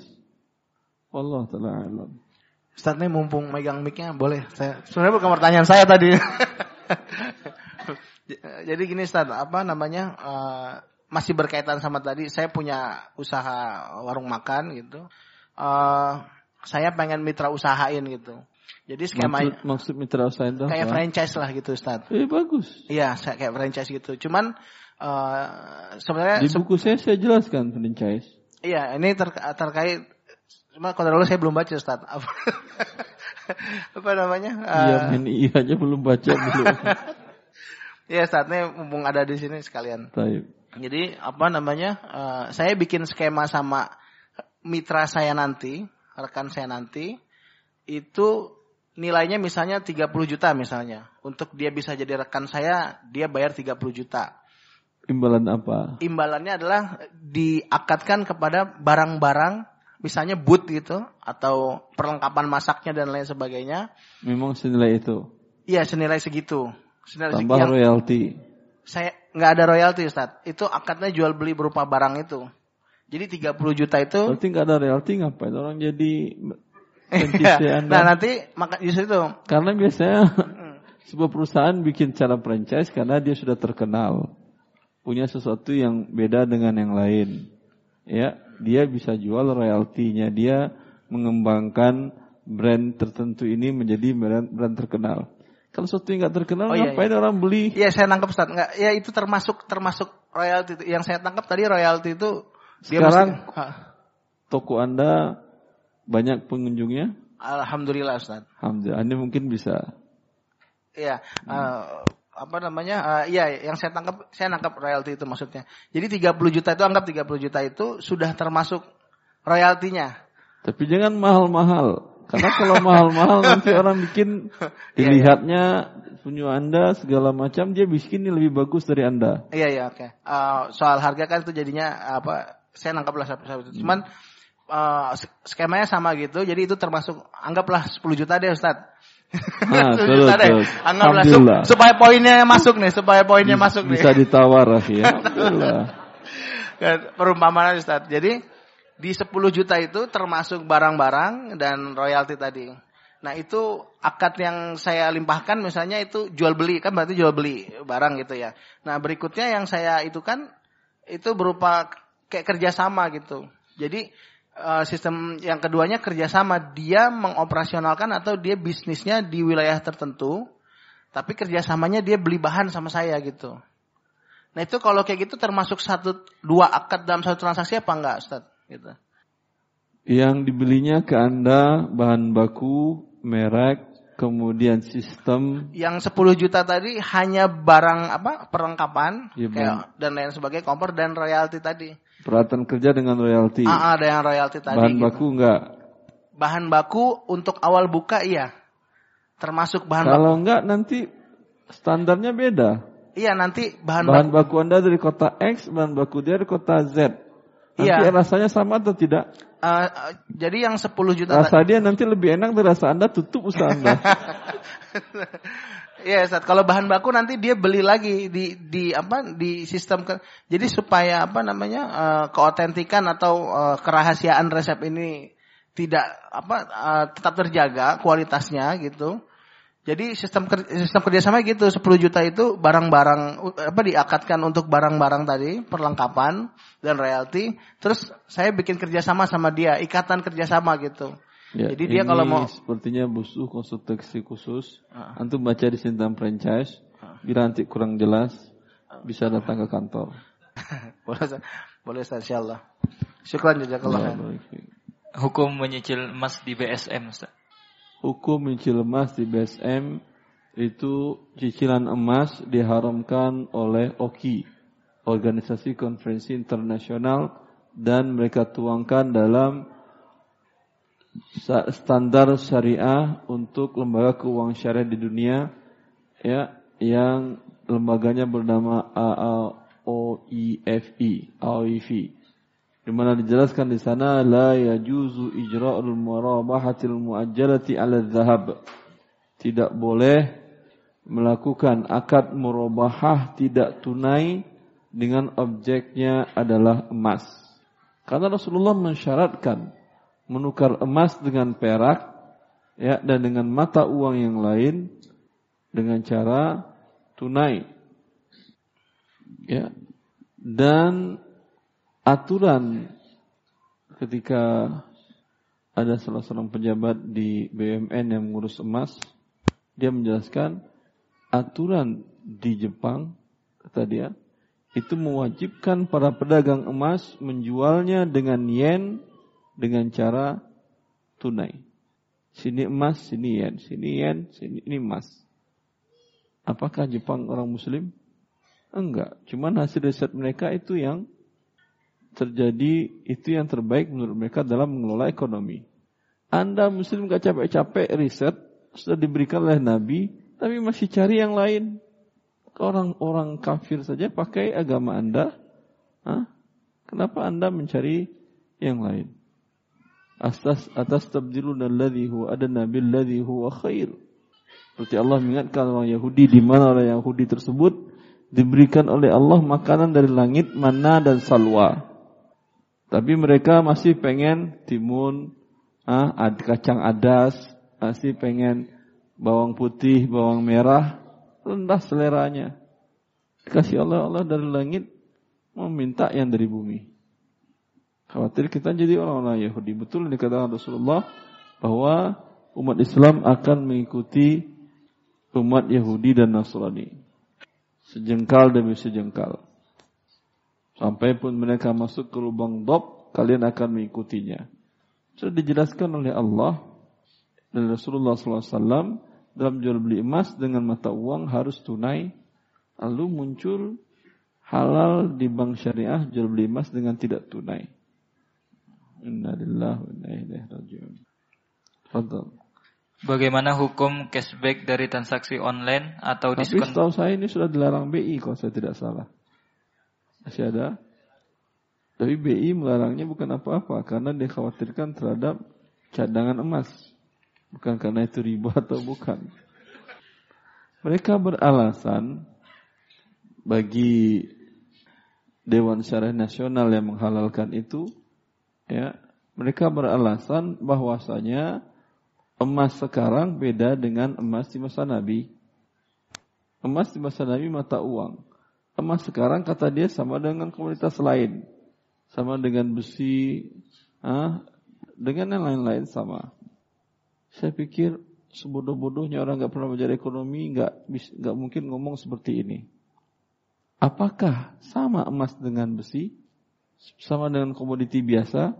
Allah taala alam. Ustaz nih mumpung megang mic-nya boleh saya sebenarnya bukan pertanyaan saya tadi. Jadi gini Ustaz, apa namanya? Uh, masih berkaitan sama tadi, saya punya usaha warung makan gitu. Uh, saya pengen mitra usahain gitu. Jadi skema maksud, maksud mitra usaha itu kayak apa? franchise lah gitu Ustaz. Eh bagus. Iya, saya kayak franchise gitu. Cuman Uh, sebenarnya di buku saya saya jelaskan franchise. Iya, ini ter terkait cuma kalau dulu saya belum baca Ustaz. Apa, apa namanya? Iya, uh, ini iya aja belum baca belum. Iya, saatnya mumpung ada di sini sekalian. Jadi apa namanya? Uh, saya bikin skema sama mitra saya nanti, rekan saya nanti itu nilainya misalnya 30 juta misalnya. Untuk dia bisa jadi rekan saya, dia bayar 30 juta. Imbalan apa? Imbalannya adalah diakatkan kepada barang-barang misalnya boot gitu atau perlengkapan masaknya dan lain sebagainya. Memang senilai itu. Iya, senilai segitu. Senilai Tambah segitu. royalti. Saya nggak ada royalti, Ustaz. Itu akadnya jual beli berupa barang itu. Jadi 30 juta itu Berarti nggak ada royalti ngapain orang jadi anda? Nah, nanti maka justru itu. Karena biasanya hmm. sebuah perusahaan bikin cara franchise karena dia sudah terkenal punya sesuatu yang beda dengan yang lain. Ya, dia bisa jual royaltinya, dia mengembangkan brand tertentu ini menjadi brand, brand terkenal. Kalau sesuatu yang nggak terkenal, oh, iya, ngapain iya. orang beli? Iya, saya nangkep Ustaz. Nggak, ya itu termasuk termasuk royalti itu. Yang saya tangkap tadi royalti itu sekarang mesti, toko Anda banyak pengunjungnya? Alhamdulillah Ustaz. Alhamdulillah. Anda mungkin bisa. Iya, hmm. uh, apa namanya? Uh, iya, yang saya tangkap saya nangkap royalti itu maksudnya. Jadi 30 juta itu anggap 30 juta itu sudah termasuk royaltinya. Tapi jangan mahal-mahal. Karena kalau mahal-mahal nanti orang bikin iya, iya. dilihatnya punya Anda segala macam dia bikin ini lebih bagus dari Anda. Iya iya oke. Okay. Uh, eh, soal harga kan itu jadinya apa saya nangkaplah sampai itu. Cuman uh, skemanya sama gitu. Jadi itu termasuk anggaplah 10 juta deh Ustaz. Nah, terus, terus. Anggaplah supaya poinnya masuk nih, supaya poinnya bisa, masuk nih. Bisa ditawar ya. Kan, perumpamaan Ustaz. Jadi di 10 juta itu termasuk barang-barang dan royalti tadi. Nah itu akad yang saya limpahkan misalnya itu jual beli kan berarti jual beli barang gitu ya. Nah berikutnya yang saya itu kan itu berupa kayak kerjasama gitu. Jadi uh, sistem yang keduanya kerjasama. Dia mengoperasionalkan atau dia bisnisnya di wilayah tertentu tapi kerjasamanya dia beli bahan sama saya gitu. Nah itu kalau kayak gitu termasuk satu dua akad dalam satu transaksi apa enggak Ustaz gitu. Yang dibelinya ke anda bahan baku merek kemudian sistem. Yang 10 juta tadi hanya barang apa perlengkapan ya, kayak dan lain sebagainya kompor dan royalti tadi Peralatan kerja dengan royalti. Ah, ada yang royalti tadi. Bahan gitu. baku enggak? Bahan baku untuk awal buka iya. Termasuk bahan Kalau baku. Kalau enggak nanti standarnya beda. Iya, nanti bahan, bahan baku. baku Anda dari kota X, bahan baku dia dari kota Z. Nanti iya. rasanya sama atau tidak? Uh, uh, jadi yang 10 juta Rasa dia nanti lebih enak dari rasa Anda tutup usaha Anda. Iya, Ustaz. Kalau bahan baku nanti dia beli lagi di di apa di sistem ke, jadi supaya apa namanya uh, keotentikan atau uh, kerahasiaan resep ini tidak apa uh, tetap terjaga kualitasnya gitu. Jadi sistem sistem kerjasama gitu 10 juta itu barang-barang apa diakatkan untuk barang-barang tadi perlengkapan dan royalti. Terus saya bikin kerjasama sama dia ikatan kerjasama gitu. Ya, Jadi dia kalau mau sepertinya butuh konsultasi khusus. Uh. Antum baca di sistem franchise. Uh. Bila nanti kurang jelas bisa datang ke kantor. boleh boleh insyaallah. Syukran jazakallah. Ya, Hukum menyicil emas di BSM Ustaz hukum mencicil emas di BSM itu cicilan emas diharamkan oleh OKI, Organisasi Konferensi Internasional dan mereka tuangkan dalam standar syariah untuk lembaga keuangan syariah di dunia ya yang lembaganya bernama AOIFI, AOIF di mana dijelaskan di sana la yajuzu ijra'ul murabahatil muajjalati 'ala dzahab. Tidak boleh melakukan akad murabahah tidak tunai dengan objeknya adalah emas. Karena Rasulullah mensyaratkan menukar emas dengan perak ya dan dengan mata uang yang lain dengan cara tunai. Ya. Dan aturan ketika ada salah seorang pejabat di BUMN yang mengurus emas, dia menjelaskan aturan di Jepang, kata dia, itu mewajibkan para pedagang emas menjualnya dengan yen dengan cara tunai. Sini emas, sini yen, sini yen, sini ini emas. Apakah Jepang orang muslim? Enggak, cuman hasil riset mereka itu yang terjadi itu yang terbaik menurut mereka dalam mengelola ekonomi. Anda muslim gak capek-capek riset, sudah diberikan oleh Nabi, tapi masih cari yang lain. Orang-orang kafir saja pakai agama Anda. Hah? Kenapa Anda mencari yang lain? Atas atas tabdilun alladhi huwa adana billadhi huwa khair. Seperti Allah mengingatkan orang Yahudi di mana orang Yahudi tersebut diberikan oleh Allah makanan dari langit, mana dan salwa. Tapi mereka masih pengen timun, ah, kacang adas, masih pengen bawang putih, bawang merah, rendah seleranya. Kasih Allah Allah dari langit meminta yang dari bumi. Khawatir kita jadi orang-orang Yahudi. Betul dikatakan Rasulullah bahwa umat Islam akan mengikuti umat Yahudi dan Nasrani. Sejengkal demi sejengkal. Sampai pun mereka masuk ke lubang dob, kalian akan mengikutinya. Sudah dijelaskan oleh Allah dan Rasulullah SAW dalam jual beli emas dengan mata uang harus tunai. Lalu muncul halal di bank syariah jual beli emas dengan tidak tunai. Wa inna ilaihi rajiun. Bagaimana hukum cashback dari transaksi online atau Tapi diskon? Tapi setahu saya ini sudah dilarang BI kalau saya tidak salah. Masih ada. Tapi BI melarangnya bukan apa-apa karena dikhawatirkan terhadap cadangan emas. Bukan karena itu riba atau bukan. Mereka beralasan bagi Dewan Syariah Nasional yang menghalalkan itu ya, mereka beralasan bahwasanya emas sekarang beda dengan emas di masa Nabi. Emas di masa Nabi mata uang emas sekarang kata dia sama dengan komunitas lain. Sama dengan besi, ah, dengan yang lain-lain sama. Saya pikir sebodoh-bodohnya orang nggak pernah belajar ekonomi nggak nggak mungkin ngomong seperti ini. Apakah sama emas dengan besi? Sama dengan komoditi biasa?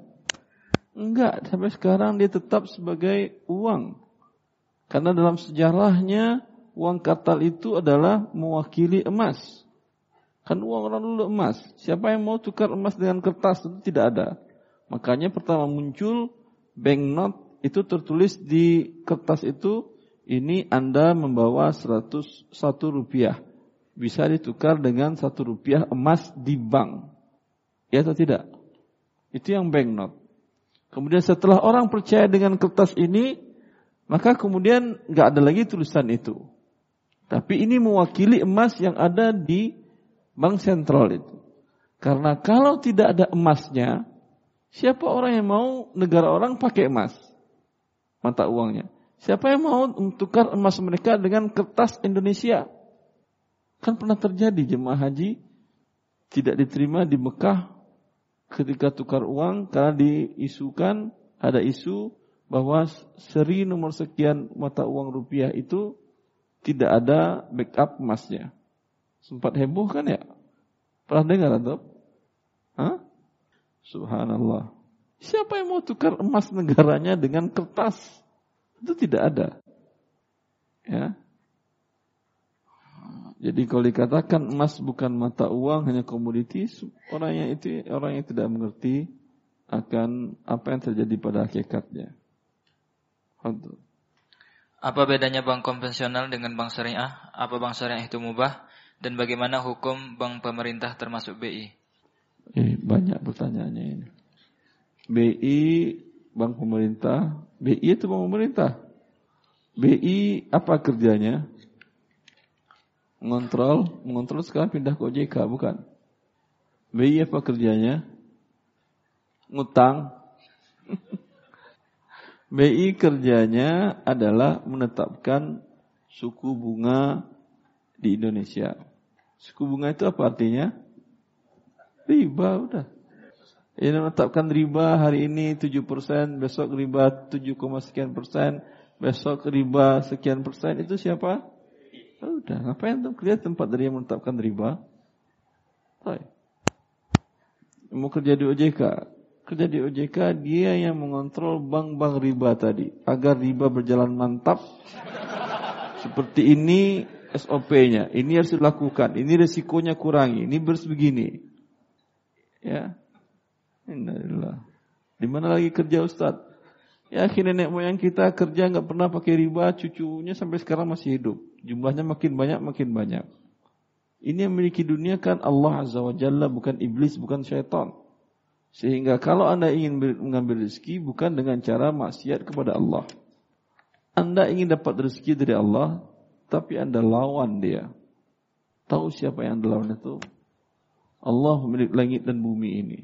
Enggak, sampai sekarang dia tetap sebagai uang. Karena dalam sejarahnya uang katal itu adalah mewakili emas. Kan uang orang dulu emas. Siapa yang mau tukar emas dengan kertas itu tidak ada. Makanya pertama muncul banknote itu tertulis di kertas itu ini Anda membawa 101 rupiah. Bisa ditukar dengan satu rupiah emas di bank. Ya atau tidak? Itu yang banknote. Kemudian setelah orang percaya dengan kertas ini, maka kemudian nggak ada lagi tulisan itu. Tapi ini mewakili emas yang ada di bank sentral itu. Karena kalau tidak ada emasnya, siapa orang yang mau negara orang pakai emas? Mata uangnya. Siapa yang mau tukar emas mereka dengan kertas Indonesia? Kan pernah terjadi jemaah haji tidak diterima di Mekah ketika tukar uang karena diisukan ada isu bahwa seri nomor sekian mata uang rupiah itu tidak ada backup emasnya. Sempat heboh kan ya? Pernah dengar atau? Hah? Subhanallah. Siapa yang mau tukar emas negaranya dengan kertas? Itu tidak ada. Ya. Jadi kalau dikatakan emas bukan mata uang hanya komoditi, orang yang itu orang yang tidak mengerti akan apa yang terjadi pada hakikatnya. Apa bedanya bank konvensional dengan bank syariah? Apa bank syariah itu mubah? Dan bagaimana hukum bank pemerintah termasuk BI? Eh, banyak pertanyaannya ini. BI bank pemerintah, BI itu bank pemerintah. BI apa kerjanya? Mengontrol, mengontrol sekarang pindah ke OJK, bukan? BI apa kerjanya? Ngutang. BI kerjanya adalah menetapkan suku bunga di Indonesia. Suku bunga itu apa artinya? Riba udah. Ini menetapkan riba hari ini 7%, besok riba 7, sekian persen, besok riba sekian persen itu siapa? Udah, ngapain tuh lihat tempat dari yang menetapkan riba? Hai. Mau kerja di OJK. Kerja di OJK dia yang mengontrol bank-bank riba tadi agar riba berjalan mantap. Seperti ini SOP-nya, ini harus dilakukan, ini resikonya kurangi, ini harus begini. Ya. Innalillah. Di mana lagi kerja Ustaz? Ya akhirnya nenek moyang kita kerja nggak pernah pakai riba, cucunya sampai sekarang masih hidup. Jumlahnya makin banyak, makin banyak. Ini yang memiliki dunia kan Allah Azza wa Jalla, bukan iblis, bukan syaitan. Sehingga kalau anda ingin mengambil rezeki, bukan dengan cara maksiat kepada Allah. Anda ingin dapat rezeki dari Allah, tapi anda lawan dia. Tahu siapa yang anda lawan itu? Allah memiliki langit dan bumi ini.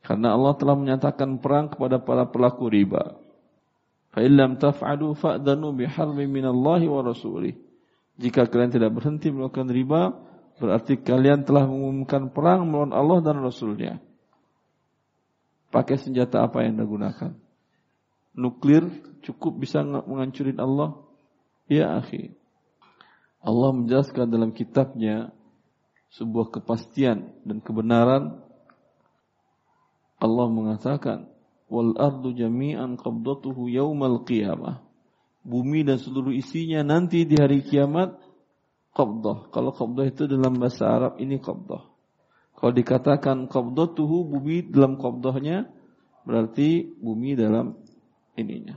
Karena Allah telah menyatakan perang kepada para pelaku riba. Fa'illam taf'adu fa'danu biharbi minallahi wa rasulih. Jika kalian tidak berhenti melakukan riba, berarti kalian telah mengumumkan perang melawan Allah dan Rasulnya. Pakai senjata apa yang anda gunakan? Nuklir cukup bisa menghancurin Allah? Ya akhi. Allah menjelaskan dalam kitabnya sebuah kepastian dan kebenaran Allah mengatakan wal ardu jami'an qabdatuhu yaumal qiyamah. Bumi dan seluruh isinya nanti di hari kiamat qabdah. Kalau qabdah itu dalam bahasa Arab ini qabdah. Kalau dikatakan qabdatuhu bumi dalam qabdahnya berarti bumi dalam ininya.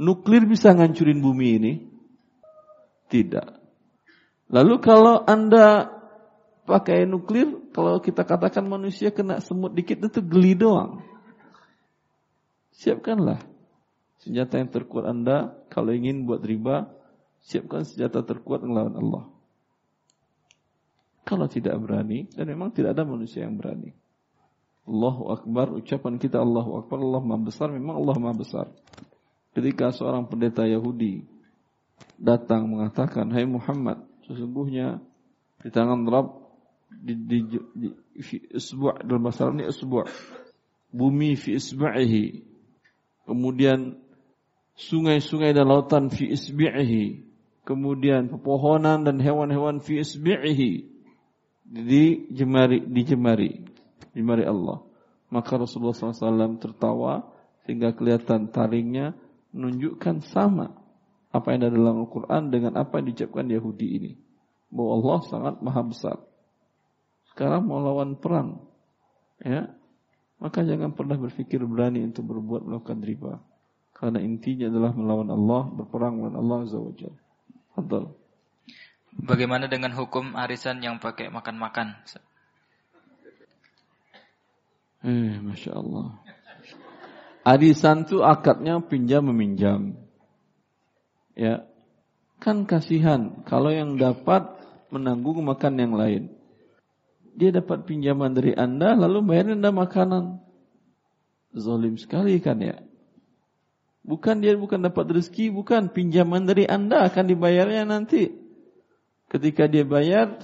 Nuklir bisa ngancurin bumi ini? Tidak. Lalu kalau Anda pakai nuklir, kalau kita katakan manusia kena semut dikit itu geli doang. Siapkanlah senjata yang terkuat Anda kalau ingin buat riba, siapkan senjata terkuat melawan Allah. Kalau tidak berani, dan memang tidak ada manusia yang berani. Allahu Akbar, ucapan kita Allahu Akbar, Allah Maha Besar, memang Allah Maha Besar. Ketika seorang pendeta Yahudi datang mengatakan, Hai Muhammad, sesungguhnya di tangan Rabb di, di, di fi isbu' dalam bahasa Arab ini isbu' bumi fi isba'ihi kemudian sungai-sungai dan lautan fi isbi'ihi. Kemudian pepohonan dan hewan-hewan fi isbi'ihi. Di jemari di jemari. Jemari Allah. Maka Rasulullah SAW tertawa sehingga kelihatan taringnya menunjukkan sama apa yang ada dalam Al-Quran dengan apa yang diucapkan Yahudi ini. Bahwa Allah sangat maha besar. Sekarang mau lawan perang, ya, maka jangan pernah berpikir berani untuk berbuat melakukan riba. Karena intinya adalah melawan Allah, berperang melawan Allah Azza wa Jalla. Bagaimana dengan hukum arisan yang pakai makan-makan? Eh, Masya Allah. Arisan itu akadnya pinjam meminjam. Ya. Kan kasihan kalau yang dapat menanggung makan yang lain. Dia dapat pinjaman dari Anda lalu bayarin Anda makanan. Zolim sekali kan ya. Bukan dia bukan dapat rezeki, bukan pinjaman dari Anda akan dibayarnya nanti. Ketika dia bayar,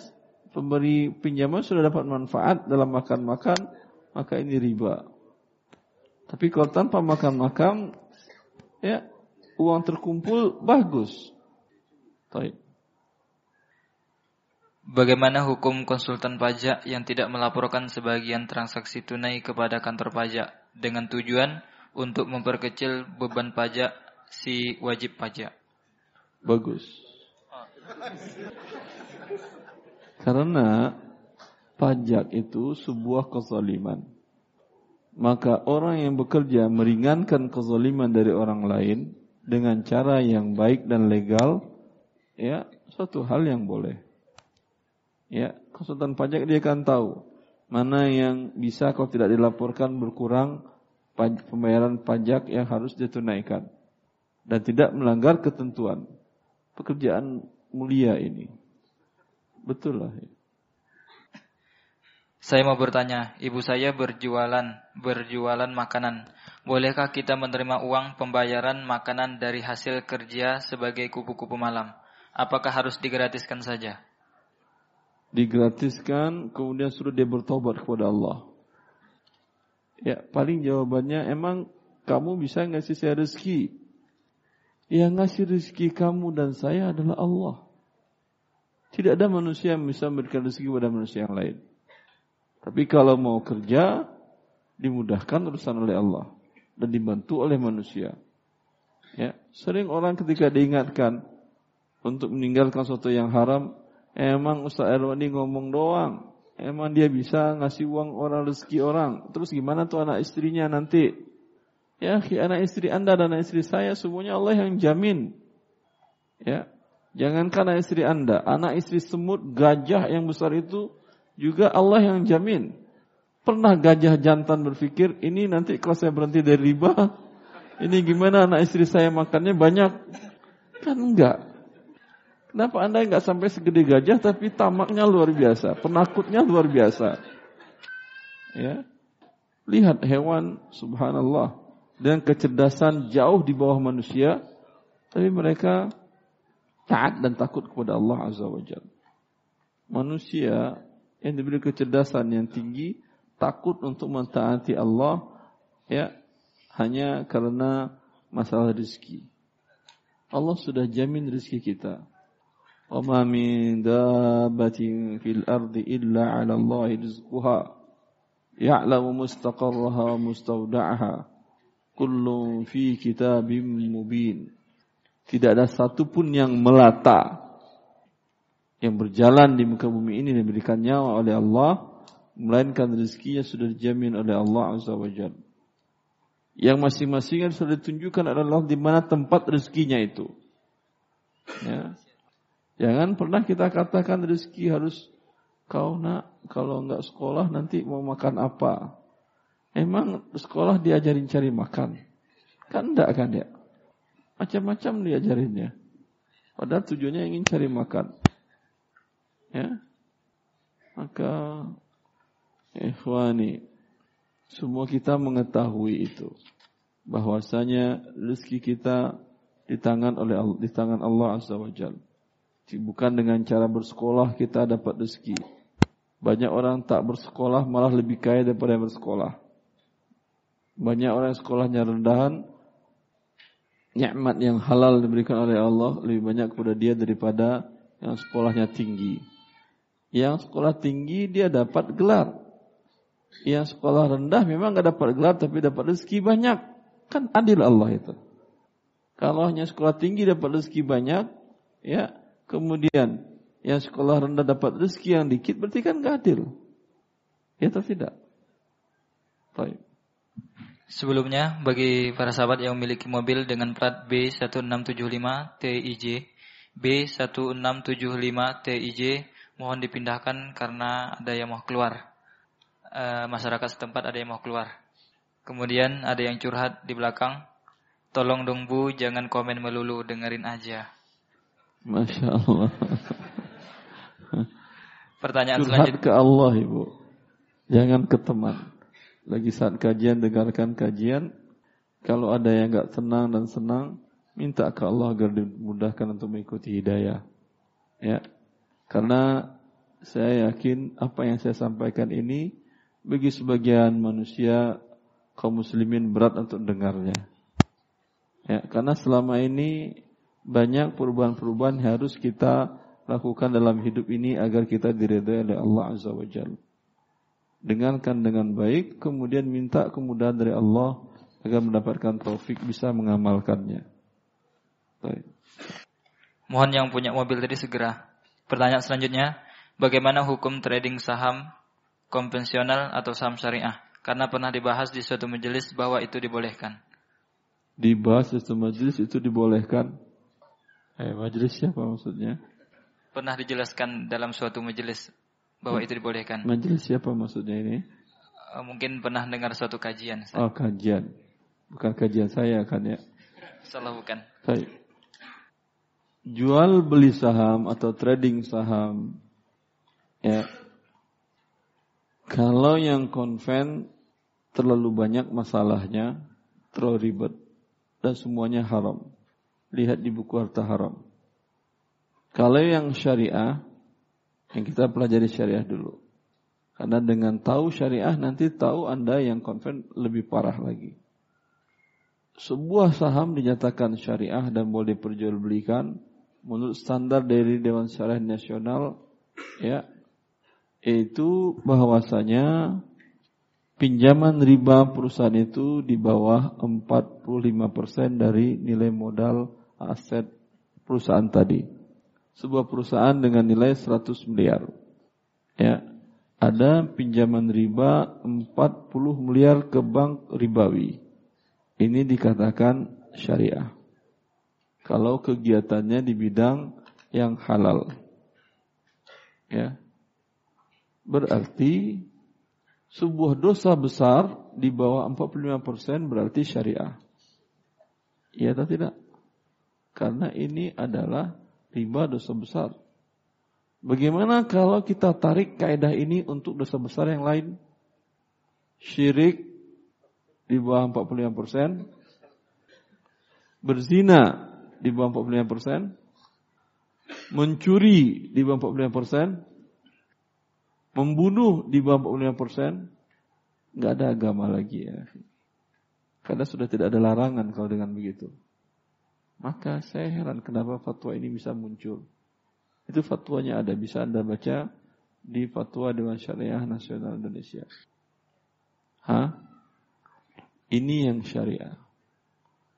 pemberi pinjaman sudah dapat manfaat dalam makan-makan, maka ini riba. Tapi kalau tanpa makan-makan, ya uang terkumpul bagus. Baik. Bagaimana hukum konsultan pajak yang tidak melaporkan sebagian transaksi tunai kepada kantor pajak dengan tujuan untuk memperkecil beban pajak si wajib pajak? Bagus. Karena pajak itu sebuah kezaliman. Maka orang yang bekerja meringankan kezaliman dari orang lain dengan cara yang baik dan legal, ya suatu hal yang boleh. Ya, konsultan pajak dia akan tahu mana yang bisa kalau tidak dilaporkan berkurang pembayaran pajak yang harus ditunaikan dan tidak melanggar ketentuan. Pekerjaan mulia ini. Betul lah. Ya. Saya mau bertanya, ibu saya berjualan, berjualan makanan. Bolehkah kita menerima uang pembayaran makanan dari hasil kerja sebagai kupu-kupu malam? Apakah harus digratiskan saja? Digratiskan, kemudian suruh dia bertobat kepada Allah. Ya, paling jawabannya emang kamu bisa ngasih saya rezeki. Yang ngasih rezeki kamu dan saya adalah Allah. Tidak ada manusia yang bisa memberikan rezeki kepada manusia yang lain. Tapi kalau mau kerja, dimudahkan urusan oleh Allah dan dibantu oleh manusia. Ya, sering orang ketika diingatkan untuk meninggalkan sesuatu yang haram, Emang Ustaz Erwani ngomong doang. Emang dia bisa ngasih uang orang rezeki orang. Terus gimana tuh anak istrinya nanti? Ya, anak istri Anda dan anak istri saya semuanya Allah yang jamin. Ya. Jangankan anak istri Anda, anak istri semut, gajah yang besar itu juga Allah yang jamin. Pernah gajah jantan berpikir, ini nanti kalau saya berhenti dari riba, ini gimana anak istri saya makannya banyak? Kan enggak. Kenapa anda nggak sampai segede gajah tapi tamaknya luar biasa, penakutnya luar biasa. Ya, lihat hewan, subhanallah, dengan kecerdasan jauh di bawah manusia, tapi mereka taat dan takut kepada Allah Azza wa Jalla. Manusia yang diberi kecerdasan yang tinggi takut untuk mentaati Allah ya hanya karena masalah rezeki. Allah sudah jamin rezeki kita. وما من دابة في الأرض إلا على الله رزقها يعلم مستقرها ومستودعها كل في كتاب مبين tidak ada satupun yang melata yang berjalan di muka bumi ini dan diberikan nyawa oleh Allah melainkan rezekinya sudah dijamin oleh Allah Azza wa Jalla. Yang masing-masing sudah ditunjukkan adalah di mana tempat rezekinya itu. Ya. Jangan pernah kita katakan rezeki harus kau nak kalau enggak sekolah nanti mau makan apa? Emang sekolah diajarin cari makan? Kan enggak kan ya? Macam-macam diajarinnya. Padahal tujuannya ingin cari makan. Ya. Maka ikhwani semua kita mengetahui itu bahwasanya rezeki kita di tangan oleh di tangan Allah Azza wa Jalla. Bukan dengan cara bersekolah kita dapat rezeki. Banyak orang tak bersekolah malah lebih kaya daripada yang bersekolah. Banyak orang yang sekolahnya rendahan, nikmat yang halal diberikan oleh Allah lebih banyak kepada dia daripada yang sekolahnya tinggi. Yang sekolah tinggi dia dapat gelar. Yang sekolah rendah memang nggak dapat gelar tapi dapat rezeki banyak. Kan adil Allah itu. Kalau hanya sekolah tinggi dapat rezeki banyak, ya kemudian yang sekolah rendah dapat rezeki yang dikit, berarti kan gak adil. Ya atau tidak? Baik. Sebelumnya, bagi para sahabat yang memiliki mobil dengan plat B1675 TIJ, B1675 TIJ, mohon dipindahkan karena ada yang mau keluar. E, masyarakat setempat ada yang mau keluar. Kemudian ada yang curhat di belakang. Tolong dong bu, jangan komen melulu, dengerin aja. Masya Allah. Pertanyaan Curhat selanjutnya. ke Allah ibu. Jangan ke teman. Lagi saat kajian, dengarkan kajian. Kalau ada yang nggak tenang dan senang, minta ke Allah agar dimudahkan untuk mengikuti hidayah. Ya, karena saya yakin apa yang saya sampaikan ini bagi sebagian manusia kaum muslimin berat untuk dengarnya. Ya, karena selama ini banyak perubahan-perubahan harus kita lakukan dalam hidup ini agar kita diridhai oleh Allah Azza wa Jalla. Dengarkan dengan baik, kemudian minta kemudahan dari Allah agar mendapatkan taufik bisa mengamalkannya. Baik. Mohon yang punya mobil tadi segera. Pertanyaan selanjutnya, bagaimana hukum trading saham konvensional atau saham syariah? Karena pernah dibahas di suatu majelis bahwa itu dibolehkan. Dibahas di suatu majelis itu dibolehkan. Eh, majelis siapa maksudnya? Pernah dijelaskan dalam suatu majelis bahwa itu dibolehkan. Majelis siapa maksudnya ini? Eh, Mungkin pernah dengar suatu kajian. Ustaz. Oh, kajian. Bukan kajian saya kan ya. Salah bukan. Baik. Jual beli saham atau trading saham ya. Kalau yang konven terlalu banyak masalahnya, terlalu ribet dan semuanya haram. Lihat di buku harta haram. Kalau yang syariah, yang kita pelajari syariah dulu. Karena dengan tahu syariah nanti tahu Anda yang konven lebih parah lagi sebuah saham dinyatakan syariah dan boleh diperjualbelikan menurut standar dari Dewan Syariah Nasional ya itu bahwasanya pinjaman riba perusahaan itu di bawah 45% dari nilai modal aset perusahaan tadi. Sebuah perusahaan dengan nilai 100 miliar. Ya. Ada pinjaman riba 40 miliar ke bank ribawi. Ini dikatakan syariah. Kalau kegiatannya di bidang yang halal. Ya. Berarti sebuah dosa besar di bawah 45% berarti syariah. Iya atau tidak? Karena ini adalah riba dosa besar. Bagaimana kalau kita tarik kaidah ini untuk dosa besar yang lain? Syirik di bawah 45 persen, berzina di bawah 45 persen, mencuri di bawah 45 persen, membunuh di bawah 45 persen, nggak ada agama lagi ya. Karena sudah tidak ada larangan kalau dengan begitu. Maka saya heran kenapa fatwa ini bisa muncul. Itu fatwanya ada, bisa Anda baca di Fatwa Dewan Syariah Nasional Indonesia. Hah? Ini yang syariah.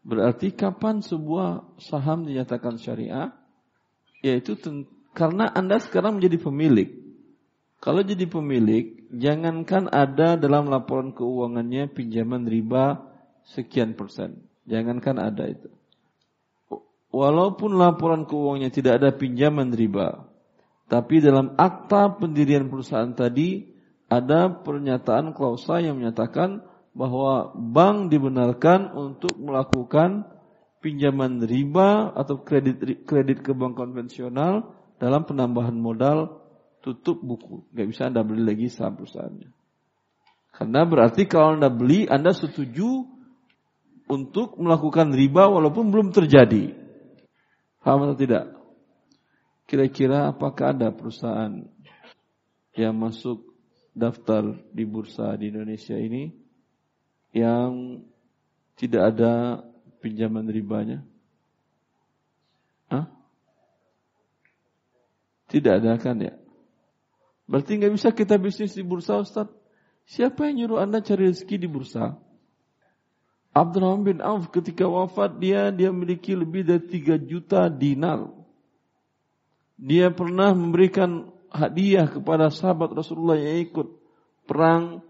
Berarti kapan sebuah saham dinyatakan syariah? Yaitu karena Anda sekarang menjadi pemilik. Kalau jadi pemilik, jangankan ada dalam laporan keuangannya pinjaman riba sekian persen. Jangankan ada itu. Walaupun laporan keuangannya tidak ada pinjaman riba, tapi dalam akta pendirian perusahaan tadi ada pernyataan klausa yang menyatakan bahwa bank dibenarkan untuk melakukan pinjaman riba atau kredit kredit ke bank konvensional dalam penambahan modal tutup buku. Gak bisa Anda beli lagi saham perusahaannya. Karena berarti kalau Anda beli, Anda setuju untuk melakukan riba walaupun belum terjadi. Paham atau tidak? Kira-kira apakah ada perusahaan yang masuk daftar di bursa di Indonesia ini yang tidak ada pinjaman ribanya? Hah? Tidak ada kan ya? Berarti nggak bisa kita bisnis di bursa Ustaz. Siapa yang nyuruh Anda cari rezeki di bursa? Abdurrahman bin Auf ketika wafat dia dia memiliki lebih dari 3 juta dinar. Dia pernah memberikan hadiah kepada sahabat Rasulullah yang ikut perang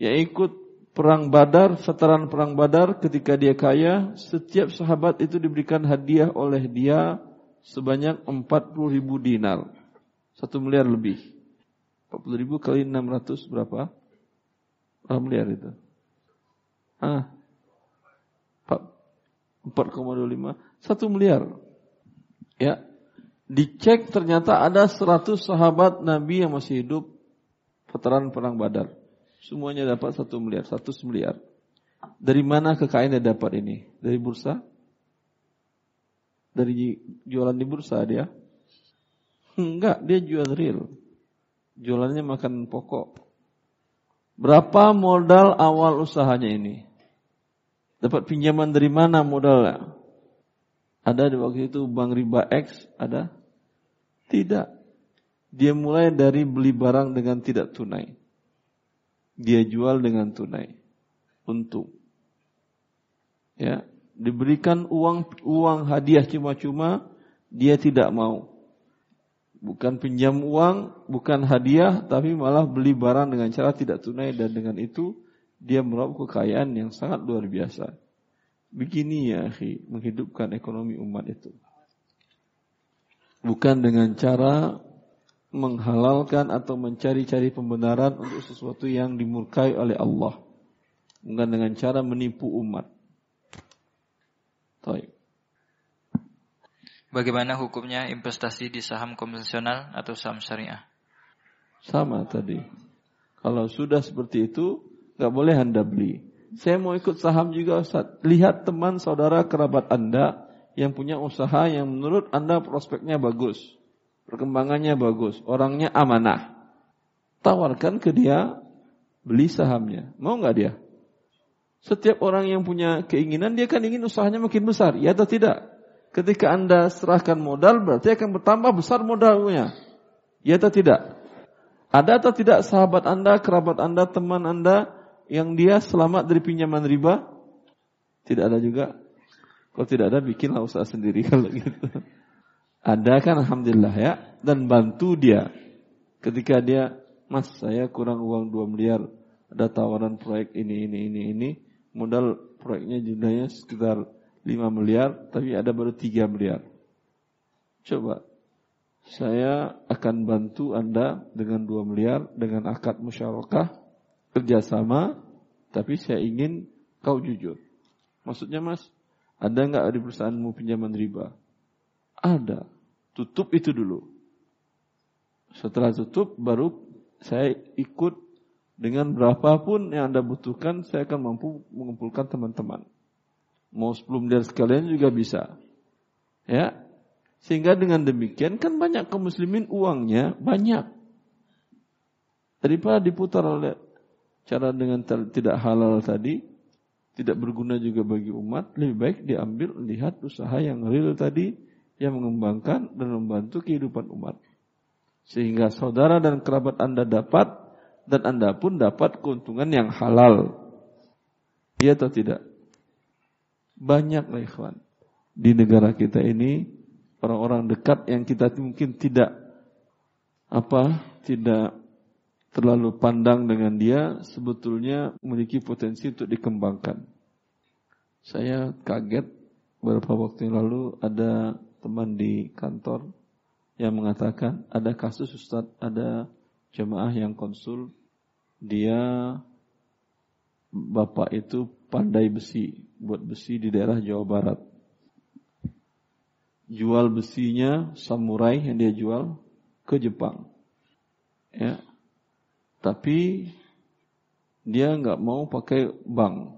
yang ikut perang Badar, veteran perang Badar ketika dia kaya, setiap sahabat itu diberikan hadiah oleh dia sebanyak 40 ribu dinar. Satu miliar lebih. 40 ribu kali 600 berapa? Berapa miliar itu? Ah, 4,25 1 miliar. Ya. Dicek ternyata ada 100 sahabat Nabi yang masih hidup veteran perang Badar. Semuanya dapat satu miliar, satu miliar. Dari mana kekayaannya dapat ini? Dari bursa? Dari jualan di bursa dia? Enggak, dia jual real. Jualannya makan pokok. Berapa modal awal usahanya ini? Dapat pinjaman dari mana modalnya? Ada di waktu itu bank riba X, ada? Tidak. Dia mulai dari beli barang dengan tidak tunai. Dia jual dengan tunai. Untung. Ya, diberikan uang uang hadiah cuma-cuma, dia tidak mau. Bukan pinjam uang, bukan hadiah, tapi malah beli barang dengan cara tidak tunai dan dengan itu dia meraup kekayaan yang sangat luar biasa. Begini ya, akhi, menghidupkan ekonomi umat itu. Bukan dengan cara menghalalkan atau mencari-cari pembenaran untuk sesuatu yang dimurkai oleh Allah. Bukan dengan cara menipu umat. Taib. Bagaimana hukumnya investasi di saham konvensional atau saham syariah? Sama tadi. Kalau sudah seperti itu, nggak boleh anda beli. Saya mau ikut saham juga Ustaz. Lihat teman saudara kerabat anda yang punya usaha yang menurut anda prospeknya bagus. Perkembangannya bagus, orangnya amanah. Tawarkan ke dia beli sahamnya. Mau nggak dia? Setiap orang yang punya keinginan dia kan ingin usahanya makin besar, ya atau tidak? Ketika Anda serahkan modal berarti akan bertambah besar modalnya. Ya atau tidak? Ada atau tidak sahabat Anda, kerabat Anda, teman Anda yang dia selamat dari pinjaman riba? Tidak ada juga. Kalau tidak ada bikinlah usaha sendiri kalau gitu. Ada kan Alhamdulillah ya. Dan bantu dia. Ketika dia, mas saya kurang uang 2 miliar. Ada tawaran proyek ini, ini, ini, ini. Modal proyeknya jumlahnya sekitar 5 miliar. Tapi ada baru 3 miliar. Coba. Saya akan bantu Anda dengan 2 miliar. Dengan akad musyarakah. Kerjasama. Tapi saya ingin kau jujur. Maksudnya mas, ada nggak di perusahaanmu pinjaman riba? Ada. Tutup itu dulu. Setelah tutup baru saya ikut dengan berapapun yang Anda butuhkan, saya akan mampu mengumpulkan teman-teman. Mau 10 miliar sekalian juga bisa. Ya. Sehingga dengan demikian kan banyak kaum muslimin uangnya banyak. Daripada diputar oleh cara dengan tidak halal tadi, tidak berguna juga bagi umat, lebih baik diambil lihat usaha yang real tadi yang mengembangkan dan membantu kehidupan umat. Sehingga saudara dan kerabat Anda dapat dan Anda pun dapat keuntungan yang halal. Iya atau tidak? Banyak lah ikhwan. Di negara kita ini orang-orang dekat yang kita mungkin tidak apa tidak terlalu pandang dengan dia sebetulnya memiliki potensi untuk dikembangkan. Saya kaget beberapa waktu yang lalu ada teman di kantor yang mengatakan ada kasus Ustaz, ada jemaah yang konsul dia bapak itu pandai besi, buat besi di daerah Jawa Barat. Jual besinya samurai yang dia jual ke Jepang. Ya. Tapi dia nggak mau pakai bank,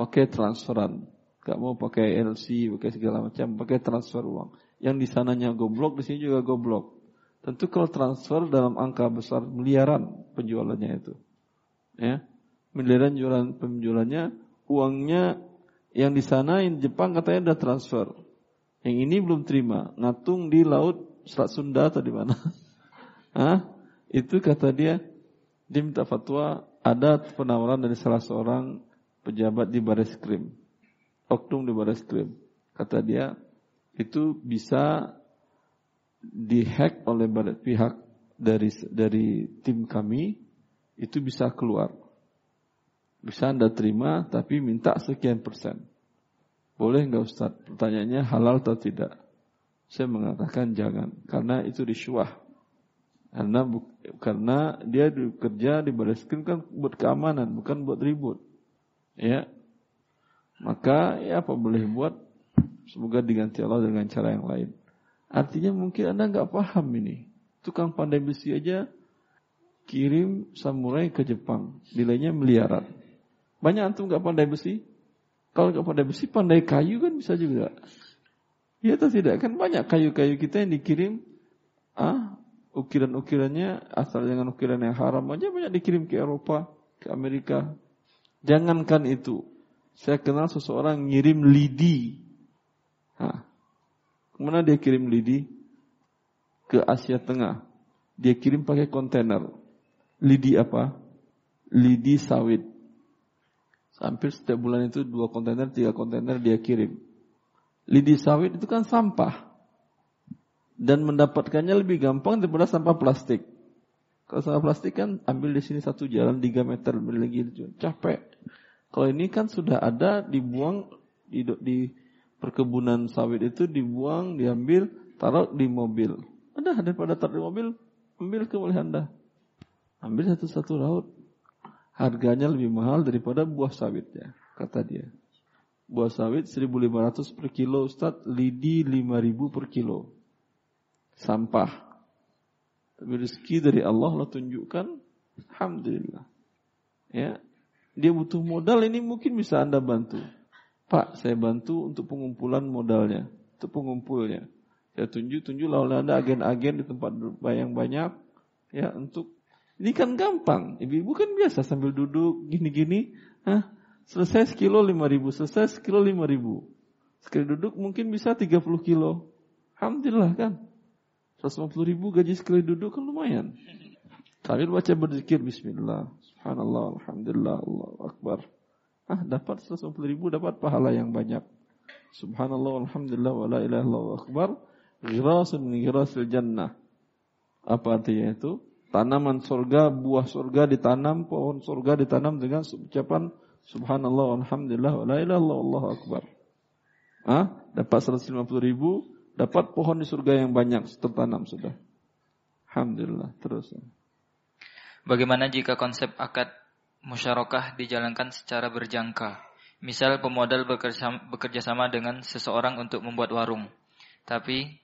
pakai transferan. Gak mau pakai LC, pakai segala macam, pakai transfer uang. Yang di sananya goblok, di sini juga goblok. Tentu kalau transfer dalam angka besar miliaran penjualannya itu. Ya. Miliaran jualan penjualannya, uangnya yang di sana yang di Jepang katanya udah transfer. Yang ini belum terima, ngatung di laut Selat Sunda atau di mana? Hah? Itu kata dia, dia minta fatwa, ada penawaran dari salah seorang pejabat di Baris Krim oknum di baris krim. Kata dia, itu bisa dihack oleh pihak dari dari tim kami, itu bisa keluar. Bisa Anda terima, tapi minta sekian persen. Boleh nggak Ustaz? Pertanyaannya halal atau tidak? Saya mengatakan jangan, karena itu disuah. Karena karena dia bekerja di baris krim kan buat keamanan, bukan buat ribut. Ya, maka ya apa boleh buat semoga diganti Allah dengan cara yang lain. Artinya mungkin Anda nggak paham ini. Tukang pandai besi aja kirim samurai ke Jepang. Nilainya miliaran. Banyak antum nggak pandai besi? Kalau nggak pandai besi, pandai kayu kan bisa juga. Ya atau tidak? Kan banyak kayu-kayu kita yang dikirim ah ukiran-ukirannya asal dengan ukiran yang haram aja banyak dikirim ke Eropa, ke Amerika. Jangankan itu. Saya kenal seseorang ngirim lidi. Hah. Ke mana dia kirim lidi? Ke Asia Tengah. Dia kirim pakai kontainer. Lidi apa? Lidi sawit. Hampir setiap bulan itu dua kontainer, tiga kontainer dia kirim. Lidi sawit itu kan sampah. Dan mendapatkannya lebih gampang daripada sampah plastik. Kalau sampah plastik kan ambil di sini satu jalan 3 meter, beli lagi capek. Kalau ini kan sudah ada dibuang di, di perkebunan sawit itu dibuang, diambil, taruh di mobil. Ada daripada taruh di mobil, ambil ke Anda. Ambil satu-satu laut. Harganya lebih mahal daripada buah sawit ya, kata dia. Buah sawit 1500 per kilo Ustaz, lidi 5000 per kilo. Sampah. Tapi rezeki dari Allah Allah tunjukkan, Alhamdulillah. Ya, dia butuh modal ini mungkin bisa Anda bantu. Pak, saya bantu untuk pengumpulan modalnya, untuk pengumpulnya. Saya tunjuk-tunjuk oleh Anda agen-agen di tempat yang banyak, ya untuk ini kan gampang. Ibu-ibu kan biasa sambil duduk gini-gini, ah selesai sekilo lima ribu, selesai sekilo lima ribu. Sekali duduk mungkin bisa 30 kilo. Alhamdulillah kan. 150 ribu gaji sekali duduk kan lumayan. Sambil baca berzikir Bismillah, Subhanallah, Alhamdulillah, Allah Akbar. Ah, dapat 150 ribu, dapat pahala yang banyak. Subhanallah, Alhamdulillah, wa la ilaha illallah akbar. Ghirasun jannah. Apa artinya itu? Tanaman surga, buah surga ditanam, pohon surga ditanam dengan ucapan Subhanallah, Alhamdulillah, wa la ilaha akbar. Ah, dapat 150 ribu, dapat pohon di surga yang banyak tertanam sudah. Alhamdulillah, terus. Bagaimana jika konsep akad musyarakah dijalankan secara berjangka. Misal pemodal bekerja sama dengan seseorang untuk membuat warung. Tapi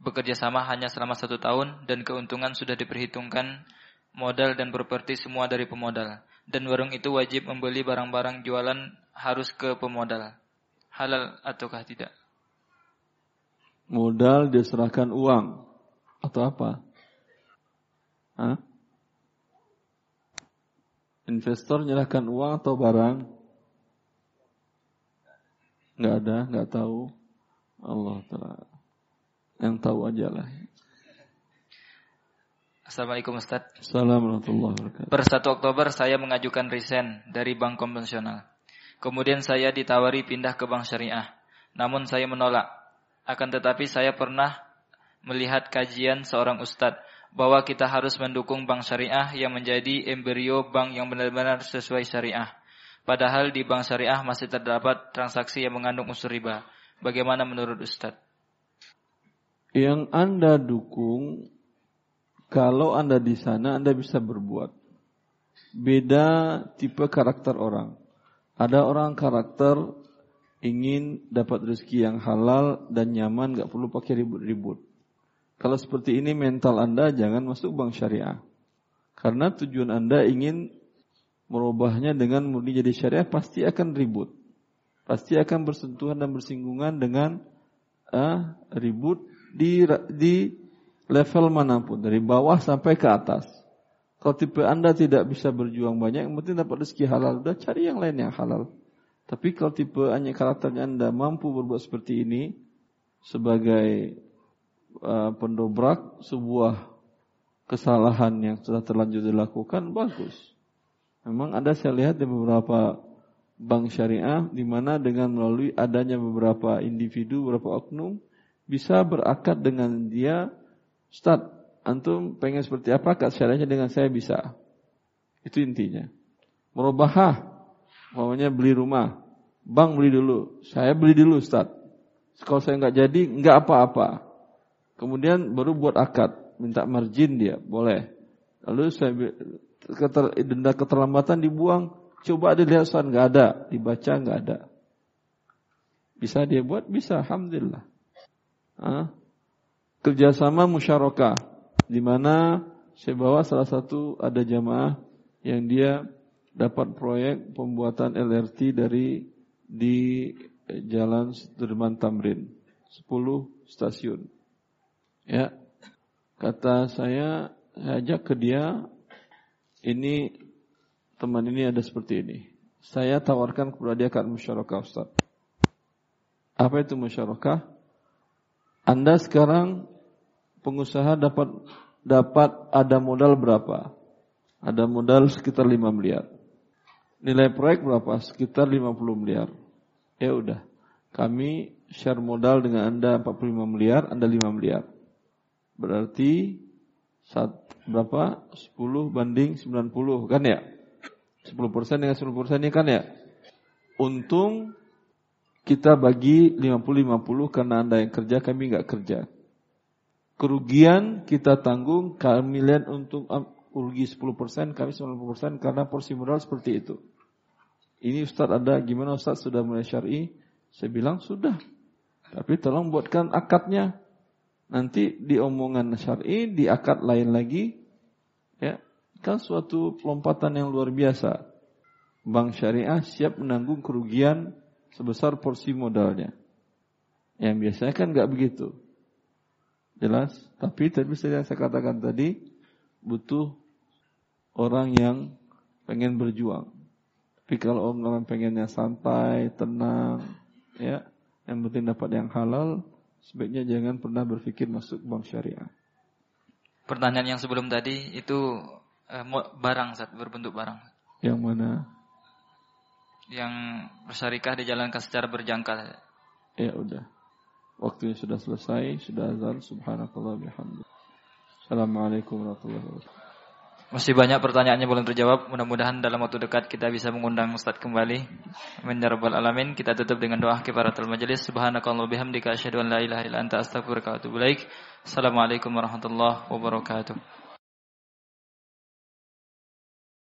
bekerja sama hanya selama satu tahun dan keuntungan sudah diperhitungkan modal dan properti semua dari pemodal. Dan warung itu wajib membeli barang-barang jualan harus ke pemodal. Halal ataukah tidak? Modal diserahkan uang atau apa? Hah? Investor menyerahkan uang atau barang? Enggak ada, enggak tahu. Allah Taala. Yang tahu aja lah. Assalamualaikum Ustaz. Assalamualaikum warahmatullahi wabarakatuh. Per 1 Oktober saya mengajukan resign dari bank konvensional. Kemudian saya ditawari pindah ke bank syariah. Namun saya menolak. Akan tetapi saya pernah melihat kajian seorang ustadz bahwa kita harus mendukung bank syariah yang menjadi embrio bank yang benar-benar sesuai syariah. Padahal di bank syariah masih terdapat transaksi yang mengandung unsur riba. Bagaimana menurut Ustadz? Yang Anda dukung, kalau Anda di sana, Anda bisa berbuat. Beda tipe karakter orang. Ada orang karakter ingin dapat rezeki yang halal dan nyaman, gak perlu pakai ribut-ribut. Kalau seperti ini mental Anda jangan masuk bank syariah. Karena tujuan Anda ingin merubahnya dengan murni jadi syariah pasti akan ribut. Pasti akan bersentuhan dan bersinggungan dengan uh, ribut di di level mana pun dari bawah sampai ke atas. Kalau tipe Anda tidak bisa berjuang banyak, yang dapat rezeki halal, udah cari yang lain yang halal. Tapi kalau tipe hanya karakternya Anda mampu berbuat seperti ini sebagai uh, pendobrak sebuah kesalahan yang sudah terlanjur dilakukan bagus. Memang ada saya lihat di beberapa bank syariah di mana dengan melalui adanya beberapa individu, beberapa oknum bisa berakad dengan dia, Ustaz, antum pengen seperti apa akad syariahnya dengan saya bisa. Itu intinya. Merubah, maunya beli rumah, bank beli dulu, saya beli dulu Ustaz. Kalau saya nggak jadi, nggak apa-apa. Kemudian baru buat akad, minta margin dia, boleh. Lalu saya keter, denda keterlambatan dibuang, coba dilihat soal nggak ada, dibaca nggak ada. Bisa dia buat, bisa, alhamdulillah. Hah? kerjasama musyarakah di mana saya bawa salah satu ada jamaah yang dia dapat proyek pembuatan LRT dari di Jalan Sudirman Tamrin 10 stasiun. Ya. Kata saya, saya ajak ke dia ini teman ini ada seperti ini. Saya tawarkan kepada dia kan musyarakah Ustaz. Apa itu musyarakah? Anda sekarang pengusaha dapat dapat ada modal berapa? Ada modal sekitar 5 miliar. Nilai proyek berapa? Sekitar 50 miliar. Ya udah. Kami share modal dengan Anda 45 miliar, Anda 5 miliar. Berarti saat berapa? 10 banding 90 kan ya? 10% dengan 10% ini kan ya? Untung kita bagi 50-50 karena Anda yang kerja, kami nggak kerja. Kerugian kita tanggung, kami lihat untuk rugi 10%, kami 90% karena porsi modal seperti itu. Ini Ustaz ada, gimana Ustaz sudah mulai syar'i? Saya bilang sudah. Tapi tolong buatkan akadnya. Nanti di omongan syar'i, di akad lain lagi. Ya, kan suatu pelompatan yang luar biasa. Bank syariah siap menanggung kerugian sebesar porsi modalnya. Yang biasanya kan nggak begitu. Jelas? Tapi tapi saya katakan tadi butuh orang yang pengen berjuang. Tapi kalau orang pengennya santai, tenang, ya, yang penting dapat yang halal, sebaiknya jangan pernah berpikir masuk bank syariah. Pertanyaan yang sebelum tadi itu eh, barang saat berbentuk barang. Yang mana? yang bersyarikah dijalankan secara berjangka. Ya udah. Waktunya sudah selesai, sudah azan. Subhanakallah bihamdi. Assalamualaikum warahmatullahi wabarakatuh. Masih banyak pertanyaannya belum terjawab. Mudah-mudahan dalam waktu dekat kita bisa mengundang Ustaz kembali. Amin ya rabbal alamin. Kita tutup dengan doa kifaratul majelis. Subhanakallah bihamdika asyhadu an la ilaha illa anta astaghfiruka wa atubu ilaik. Assalamualaikum warahmatullahi wabarakatuh.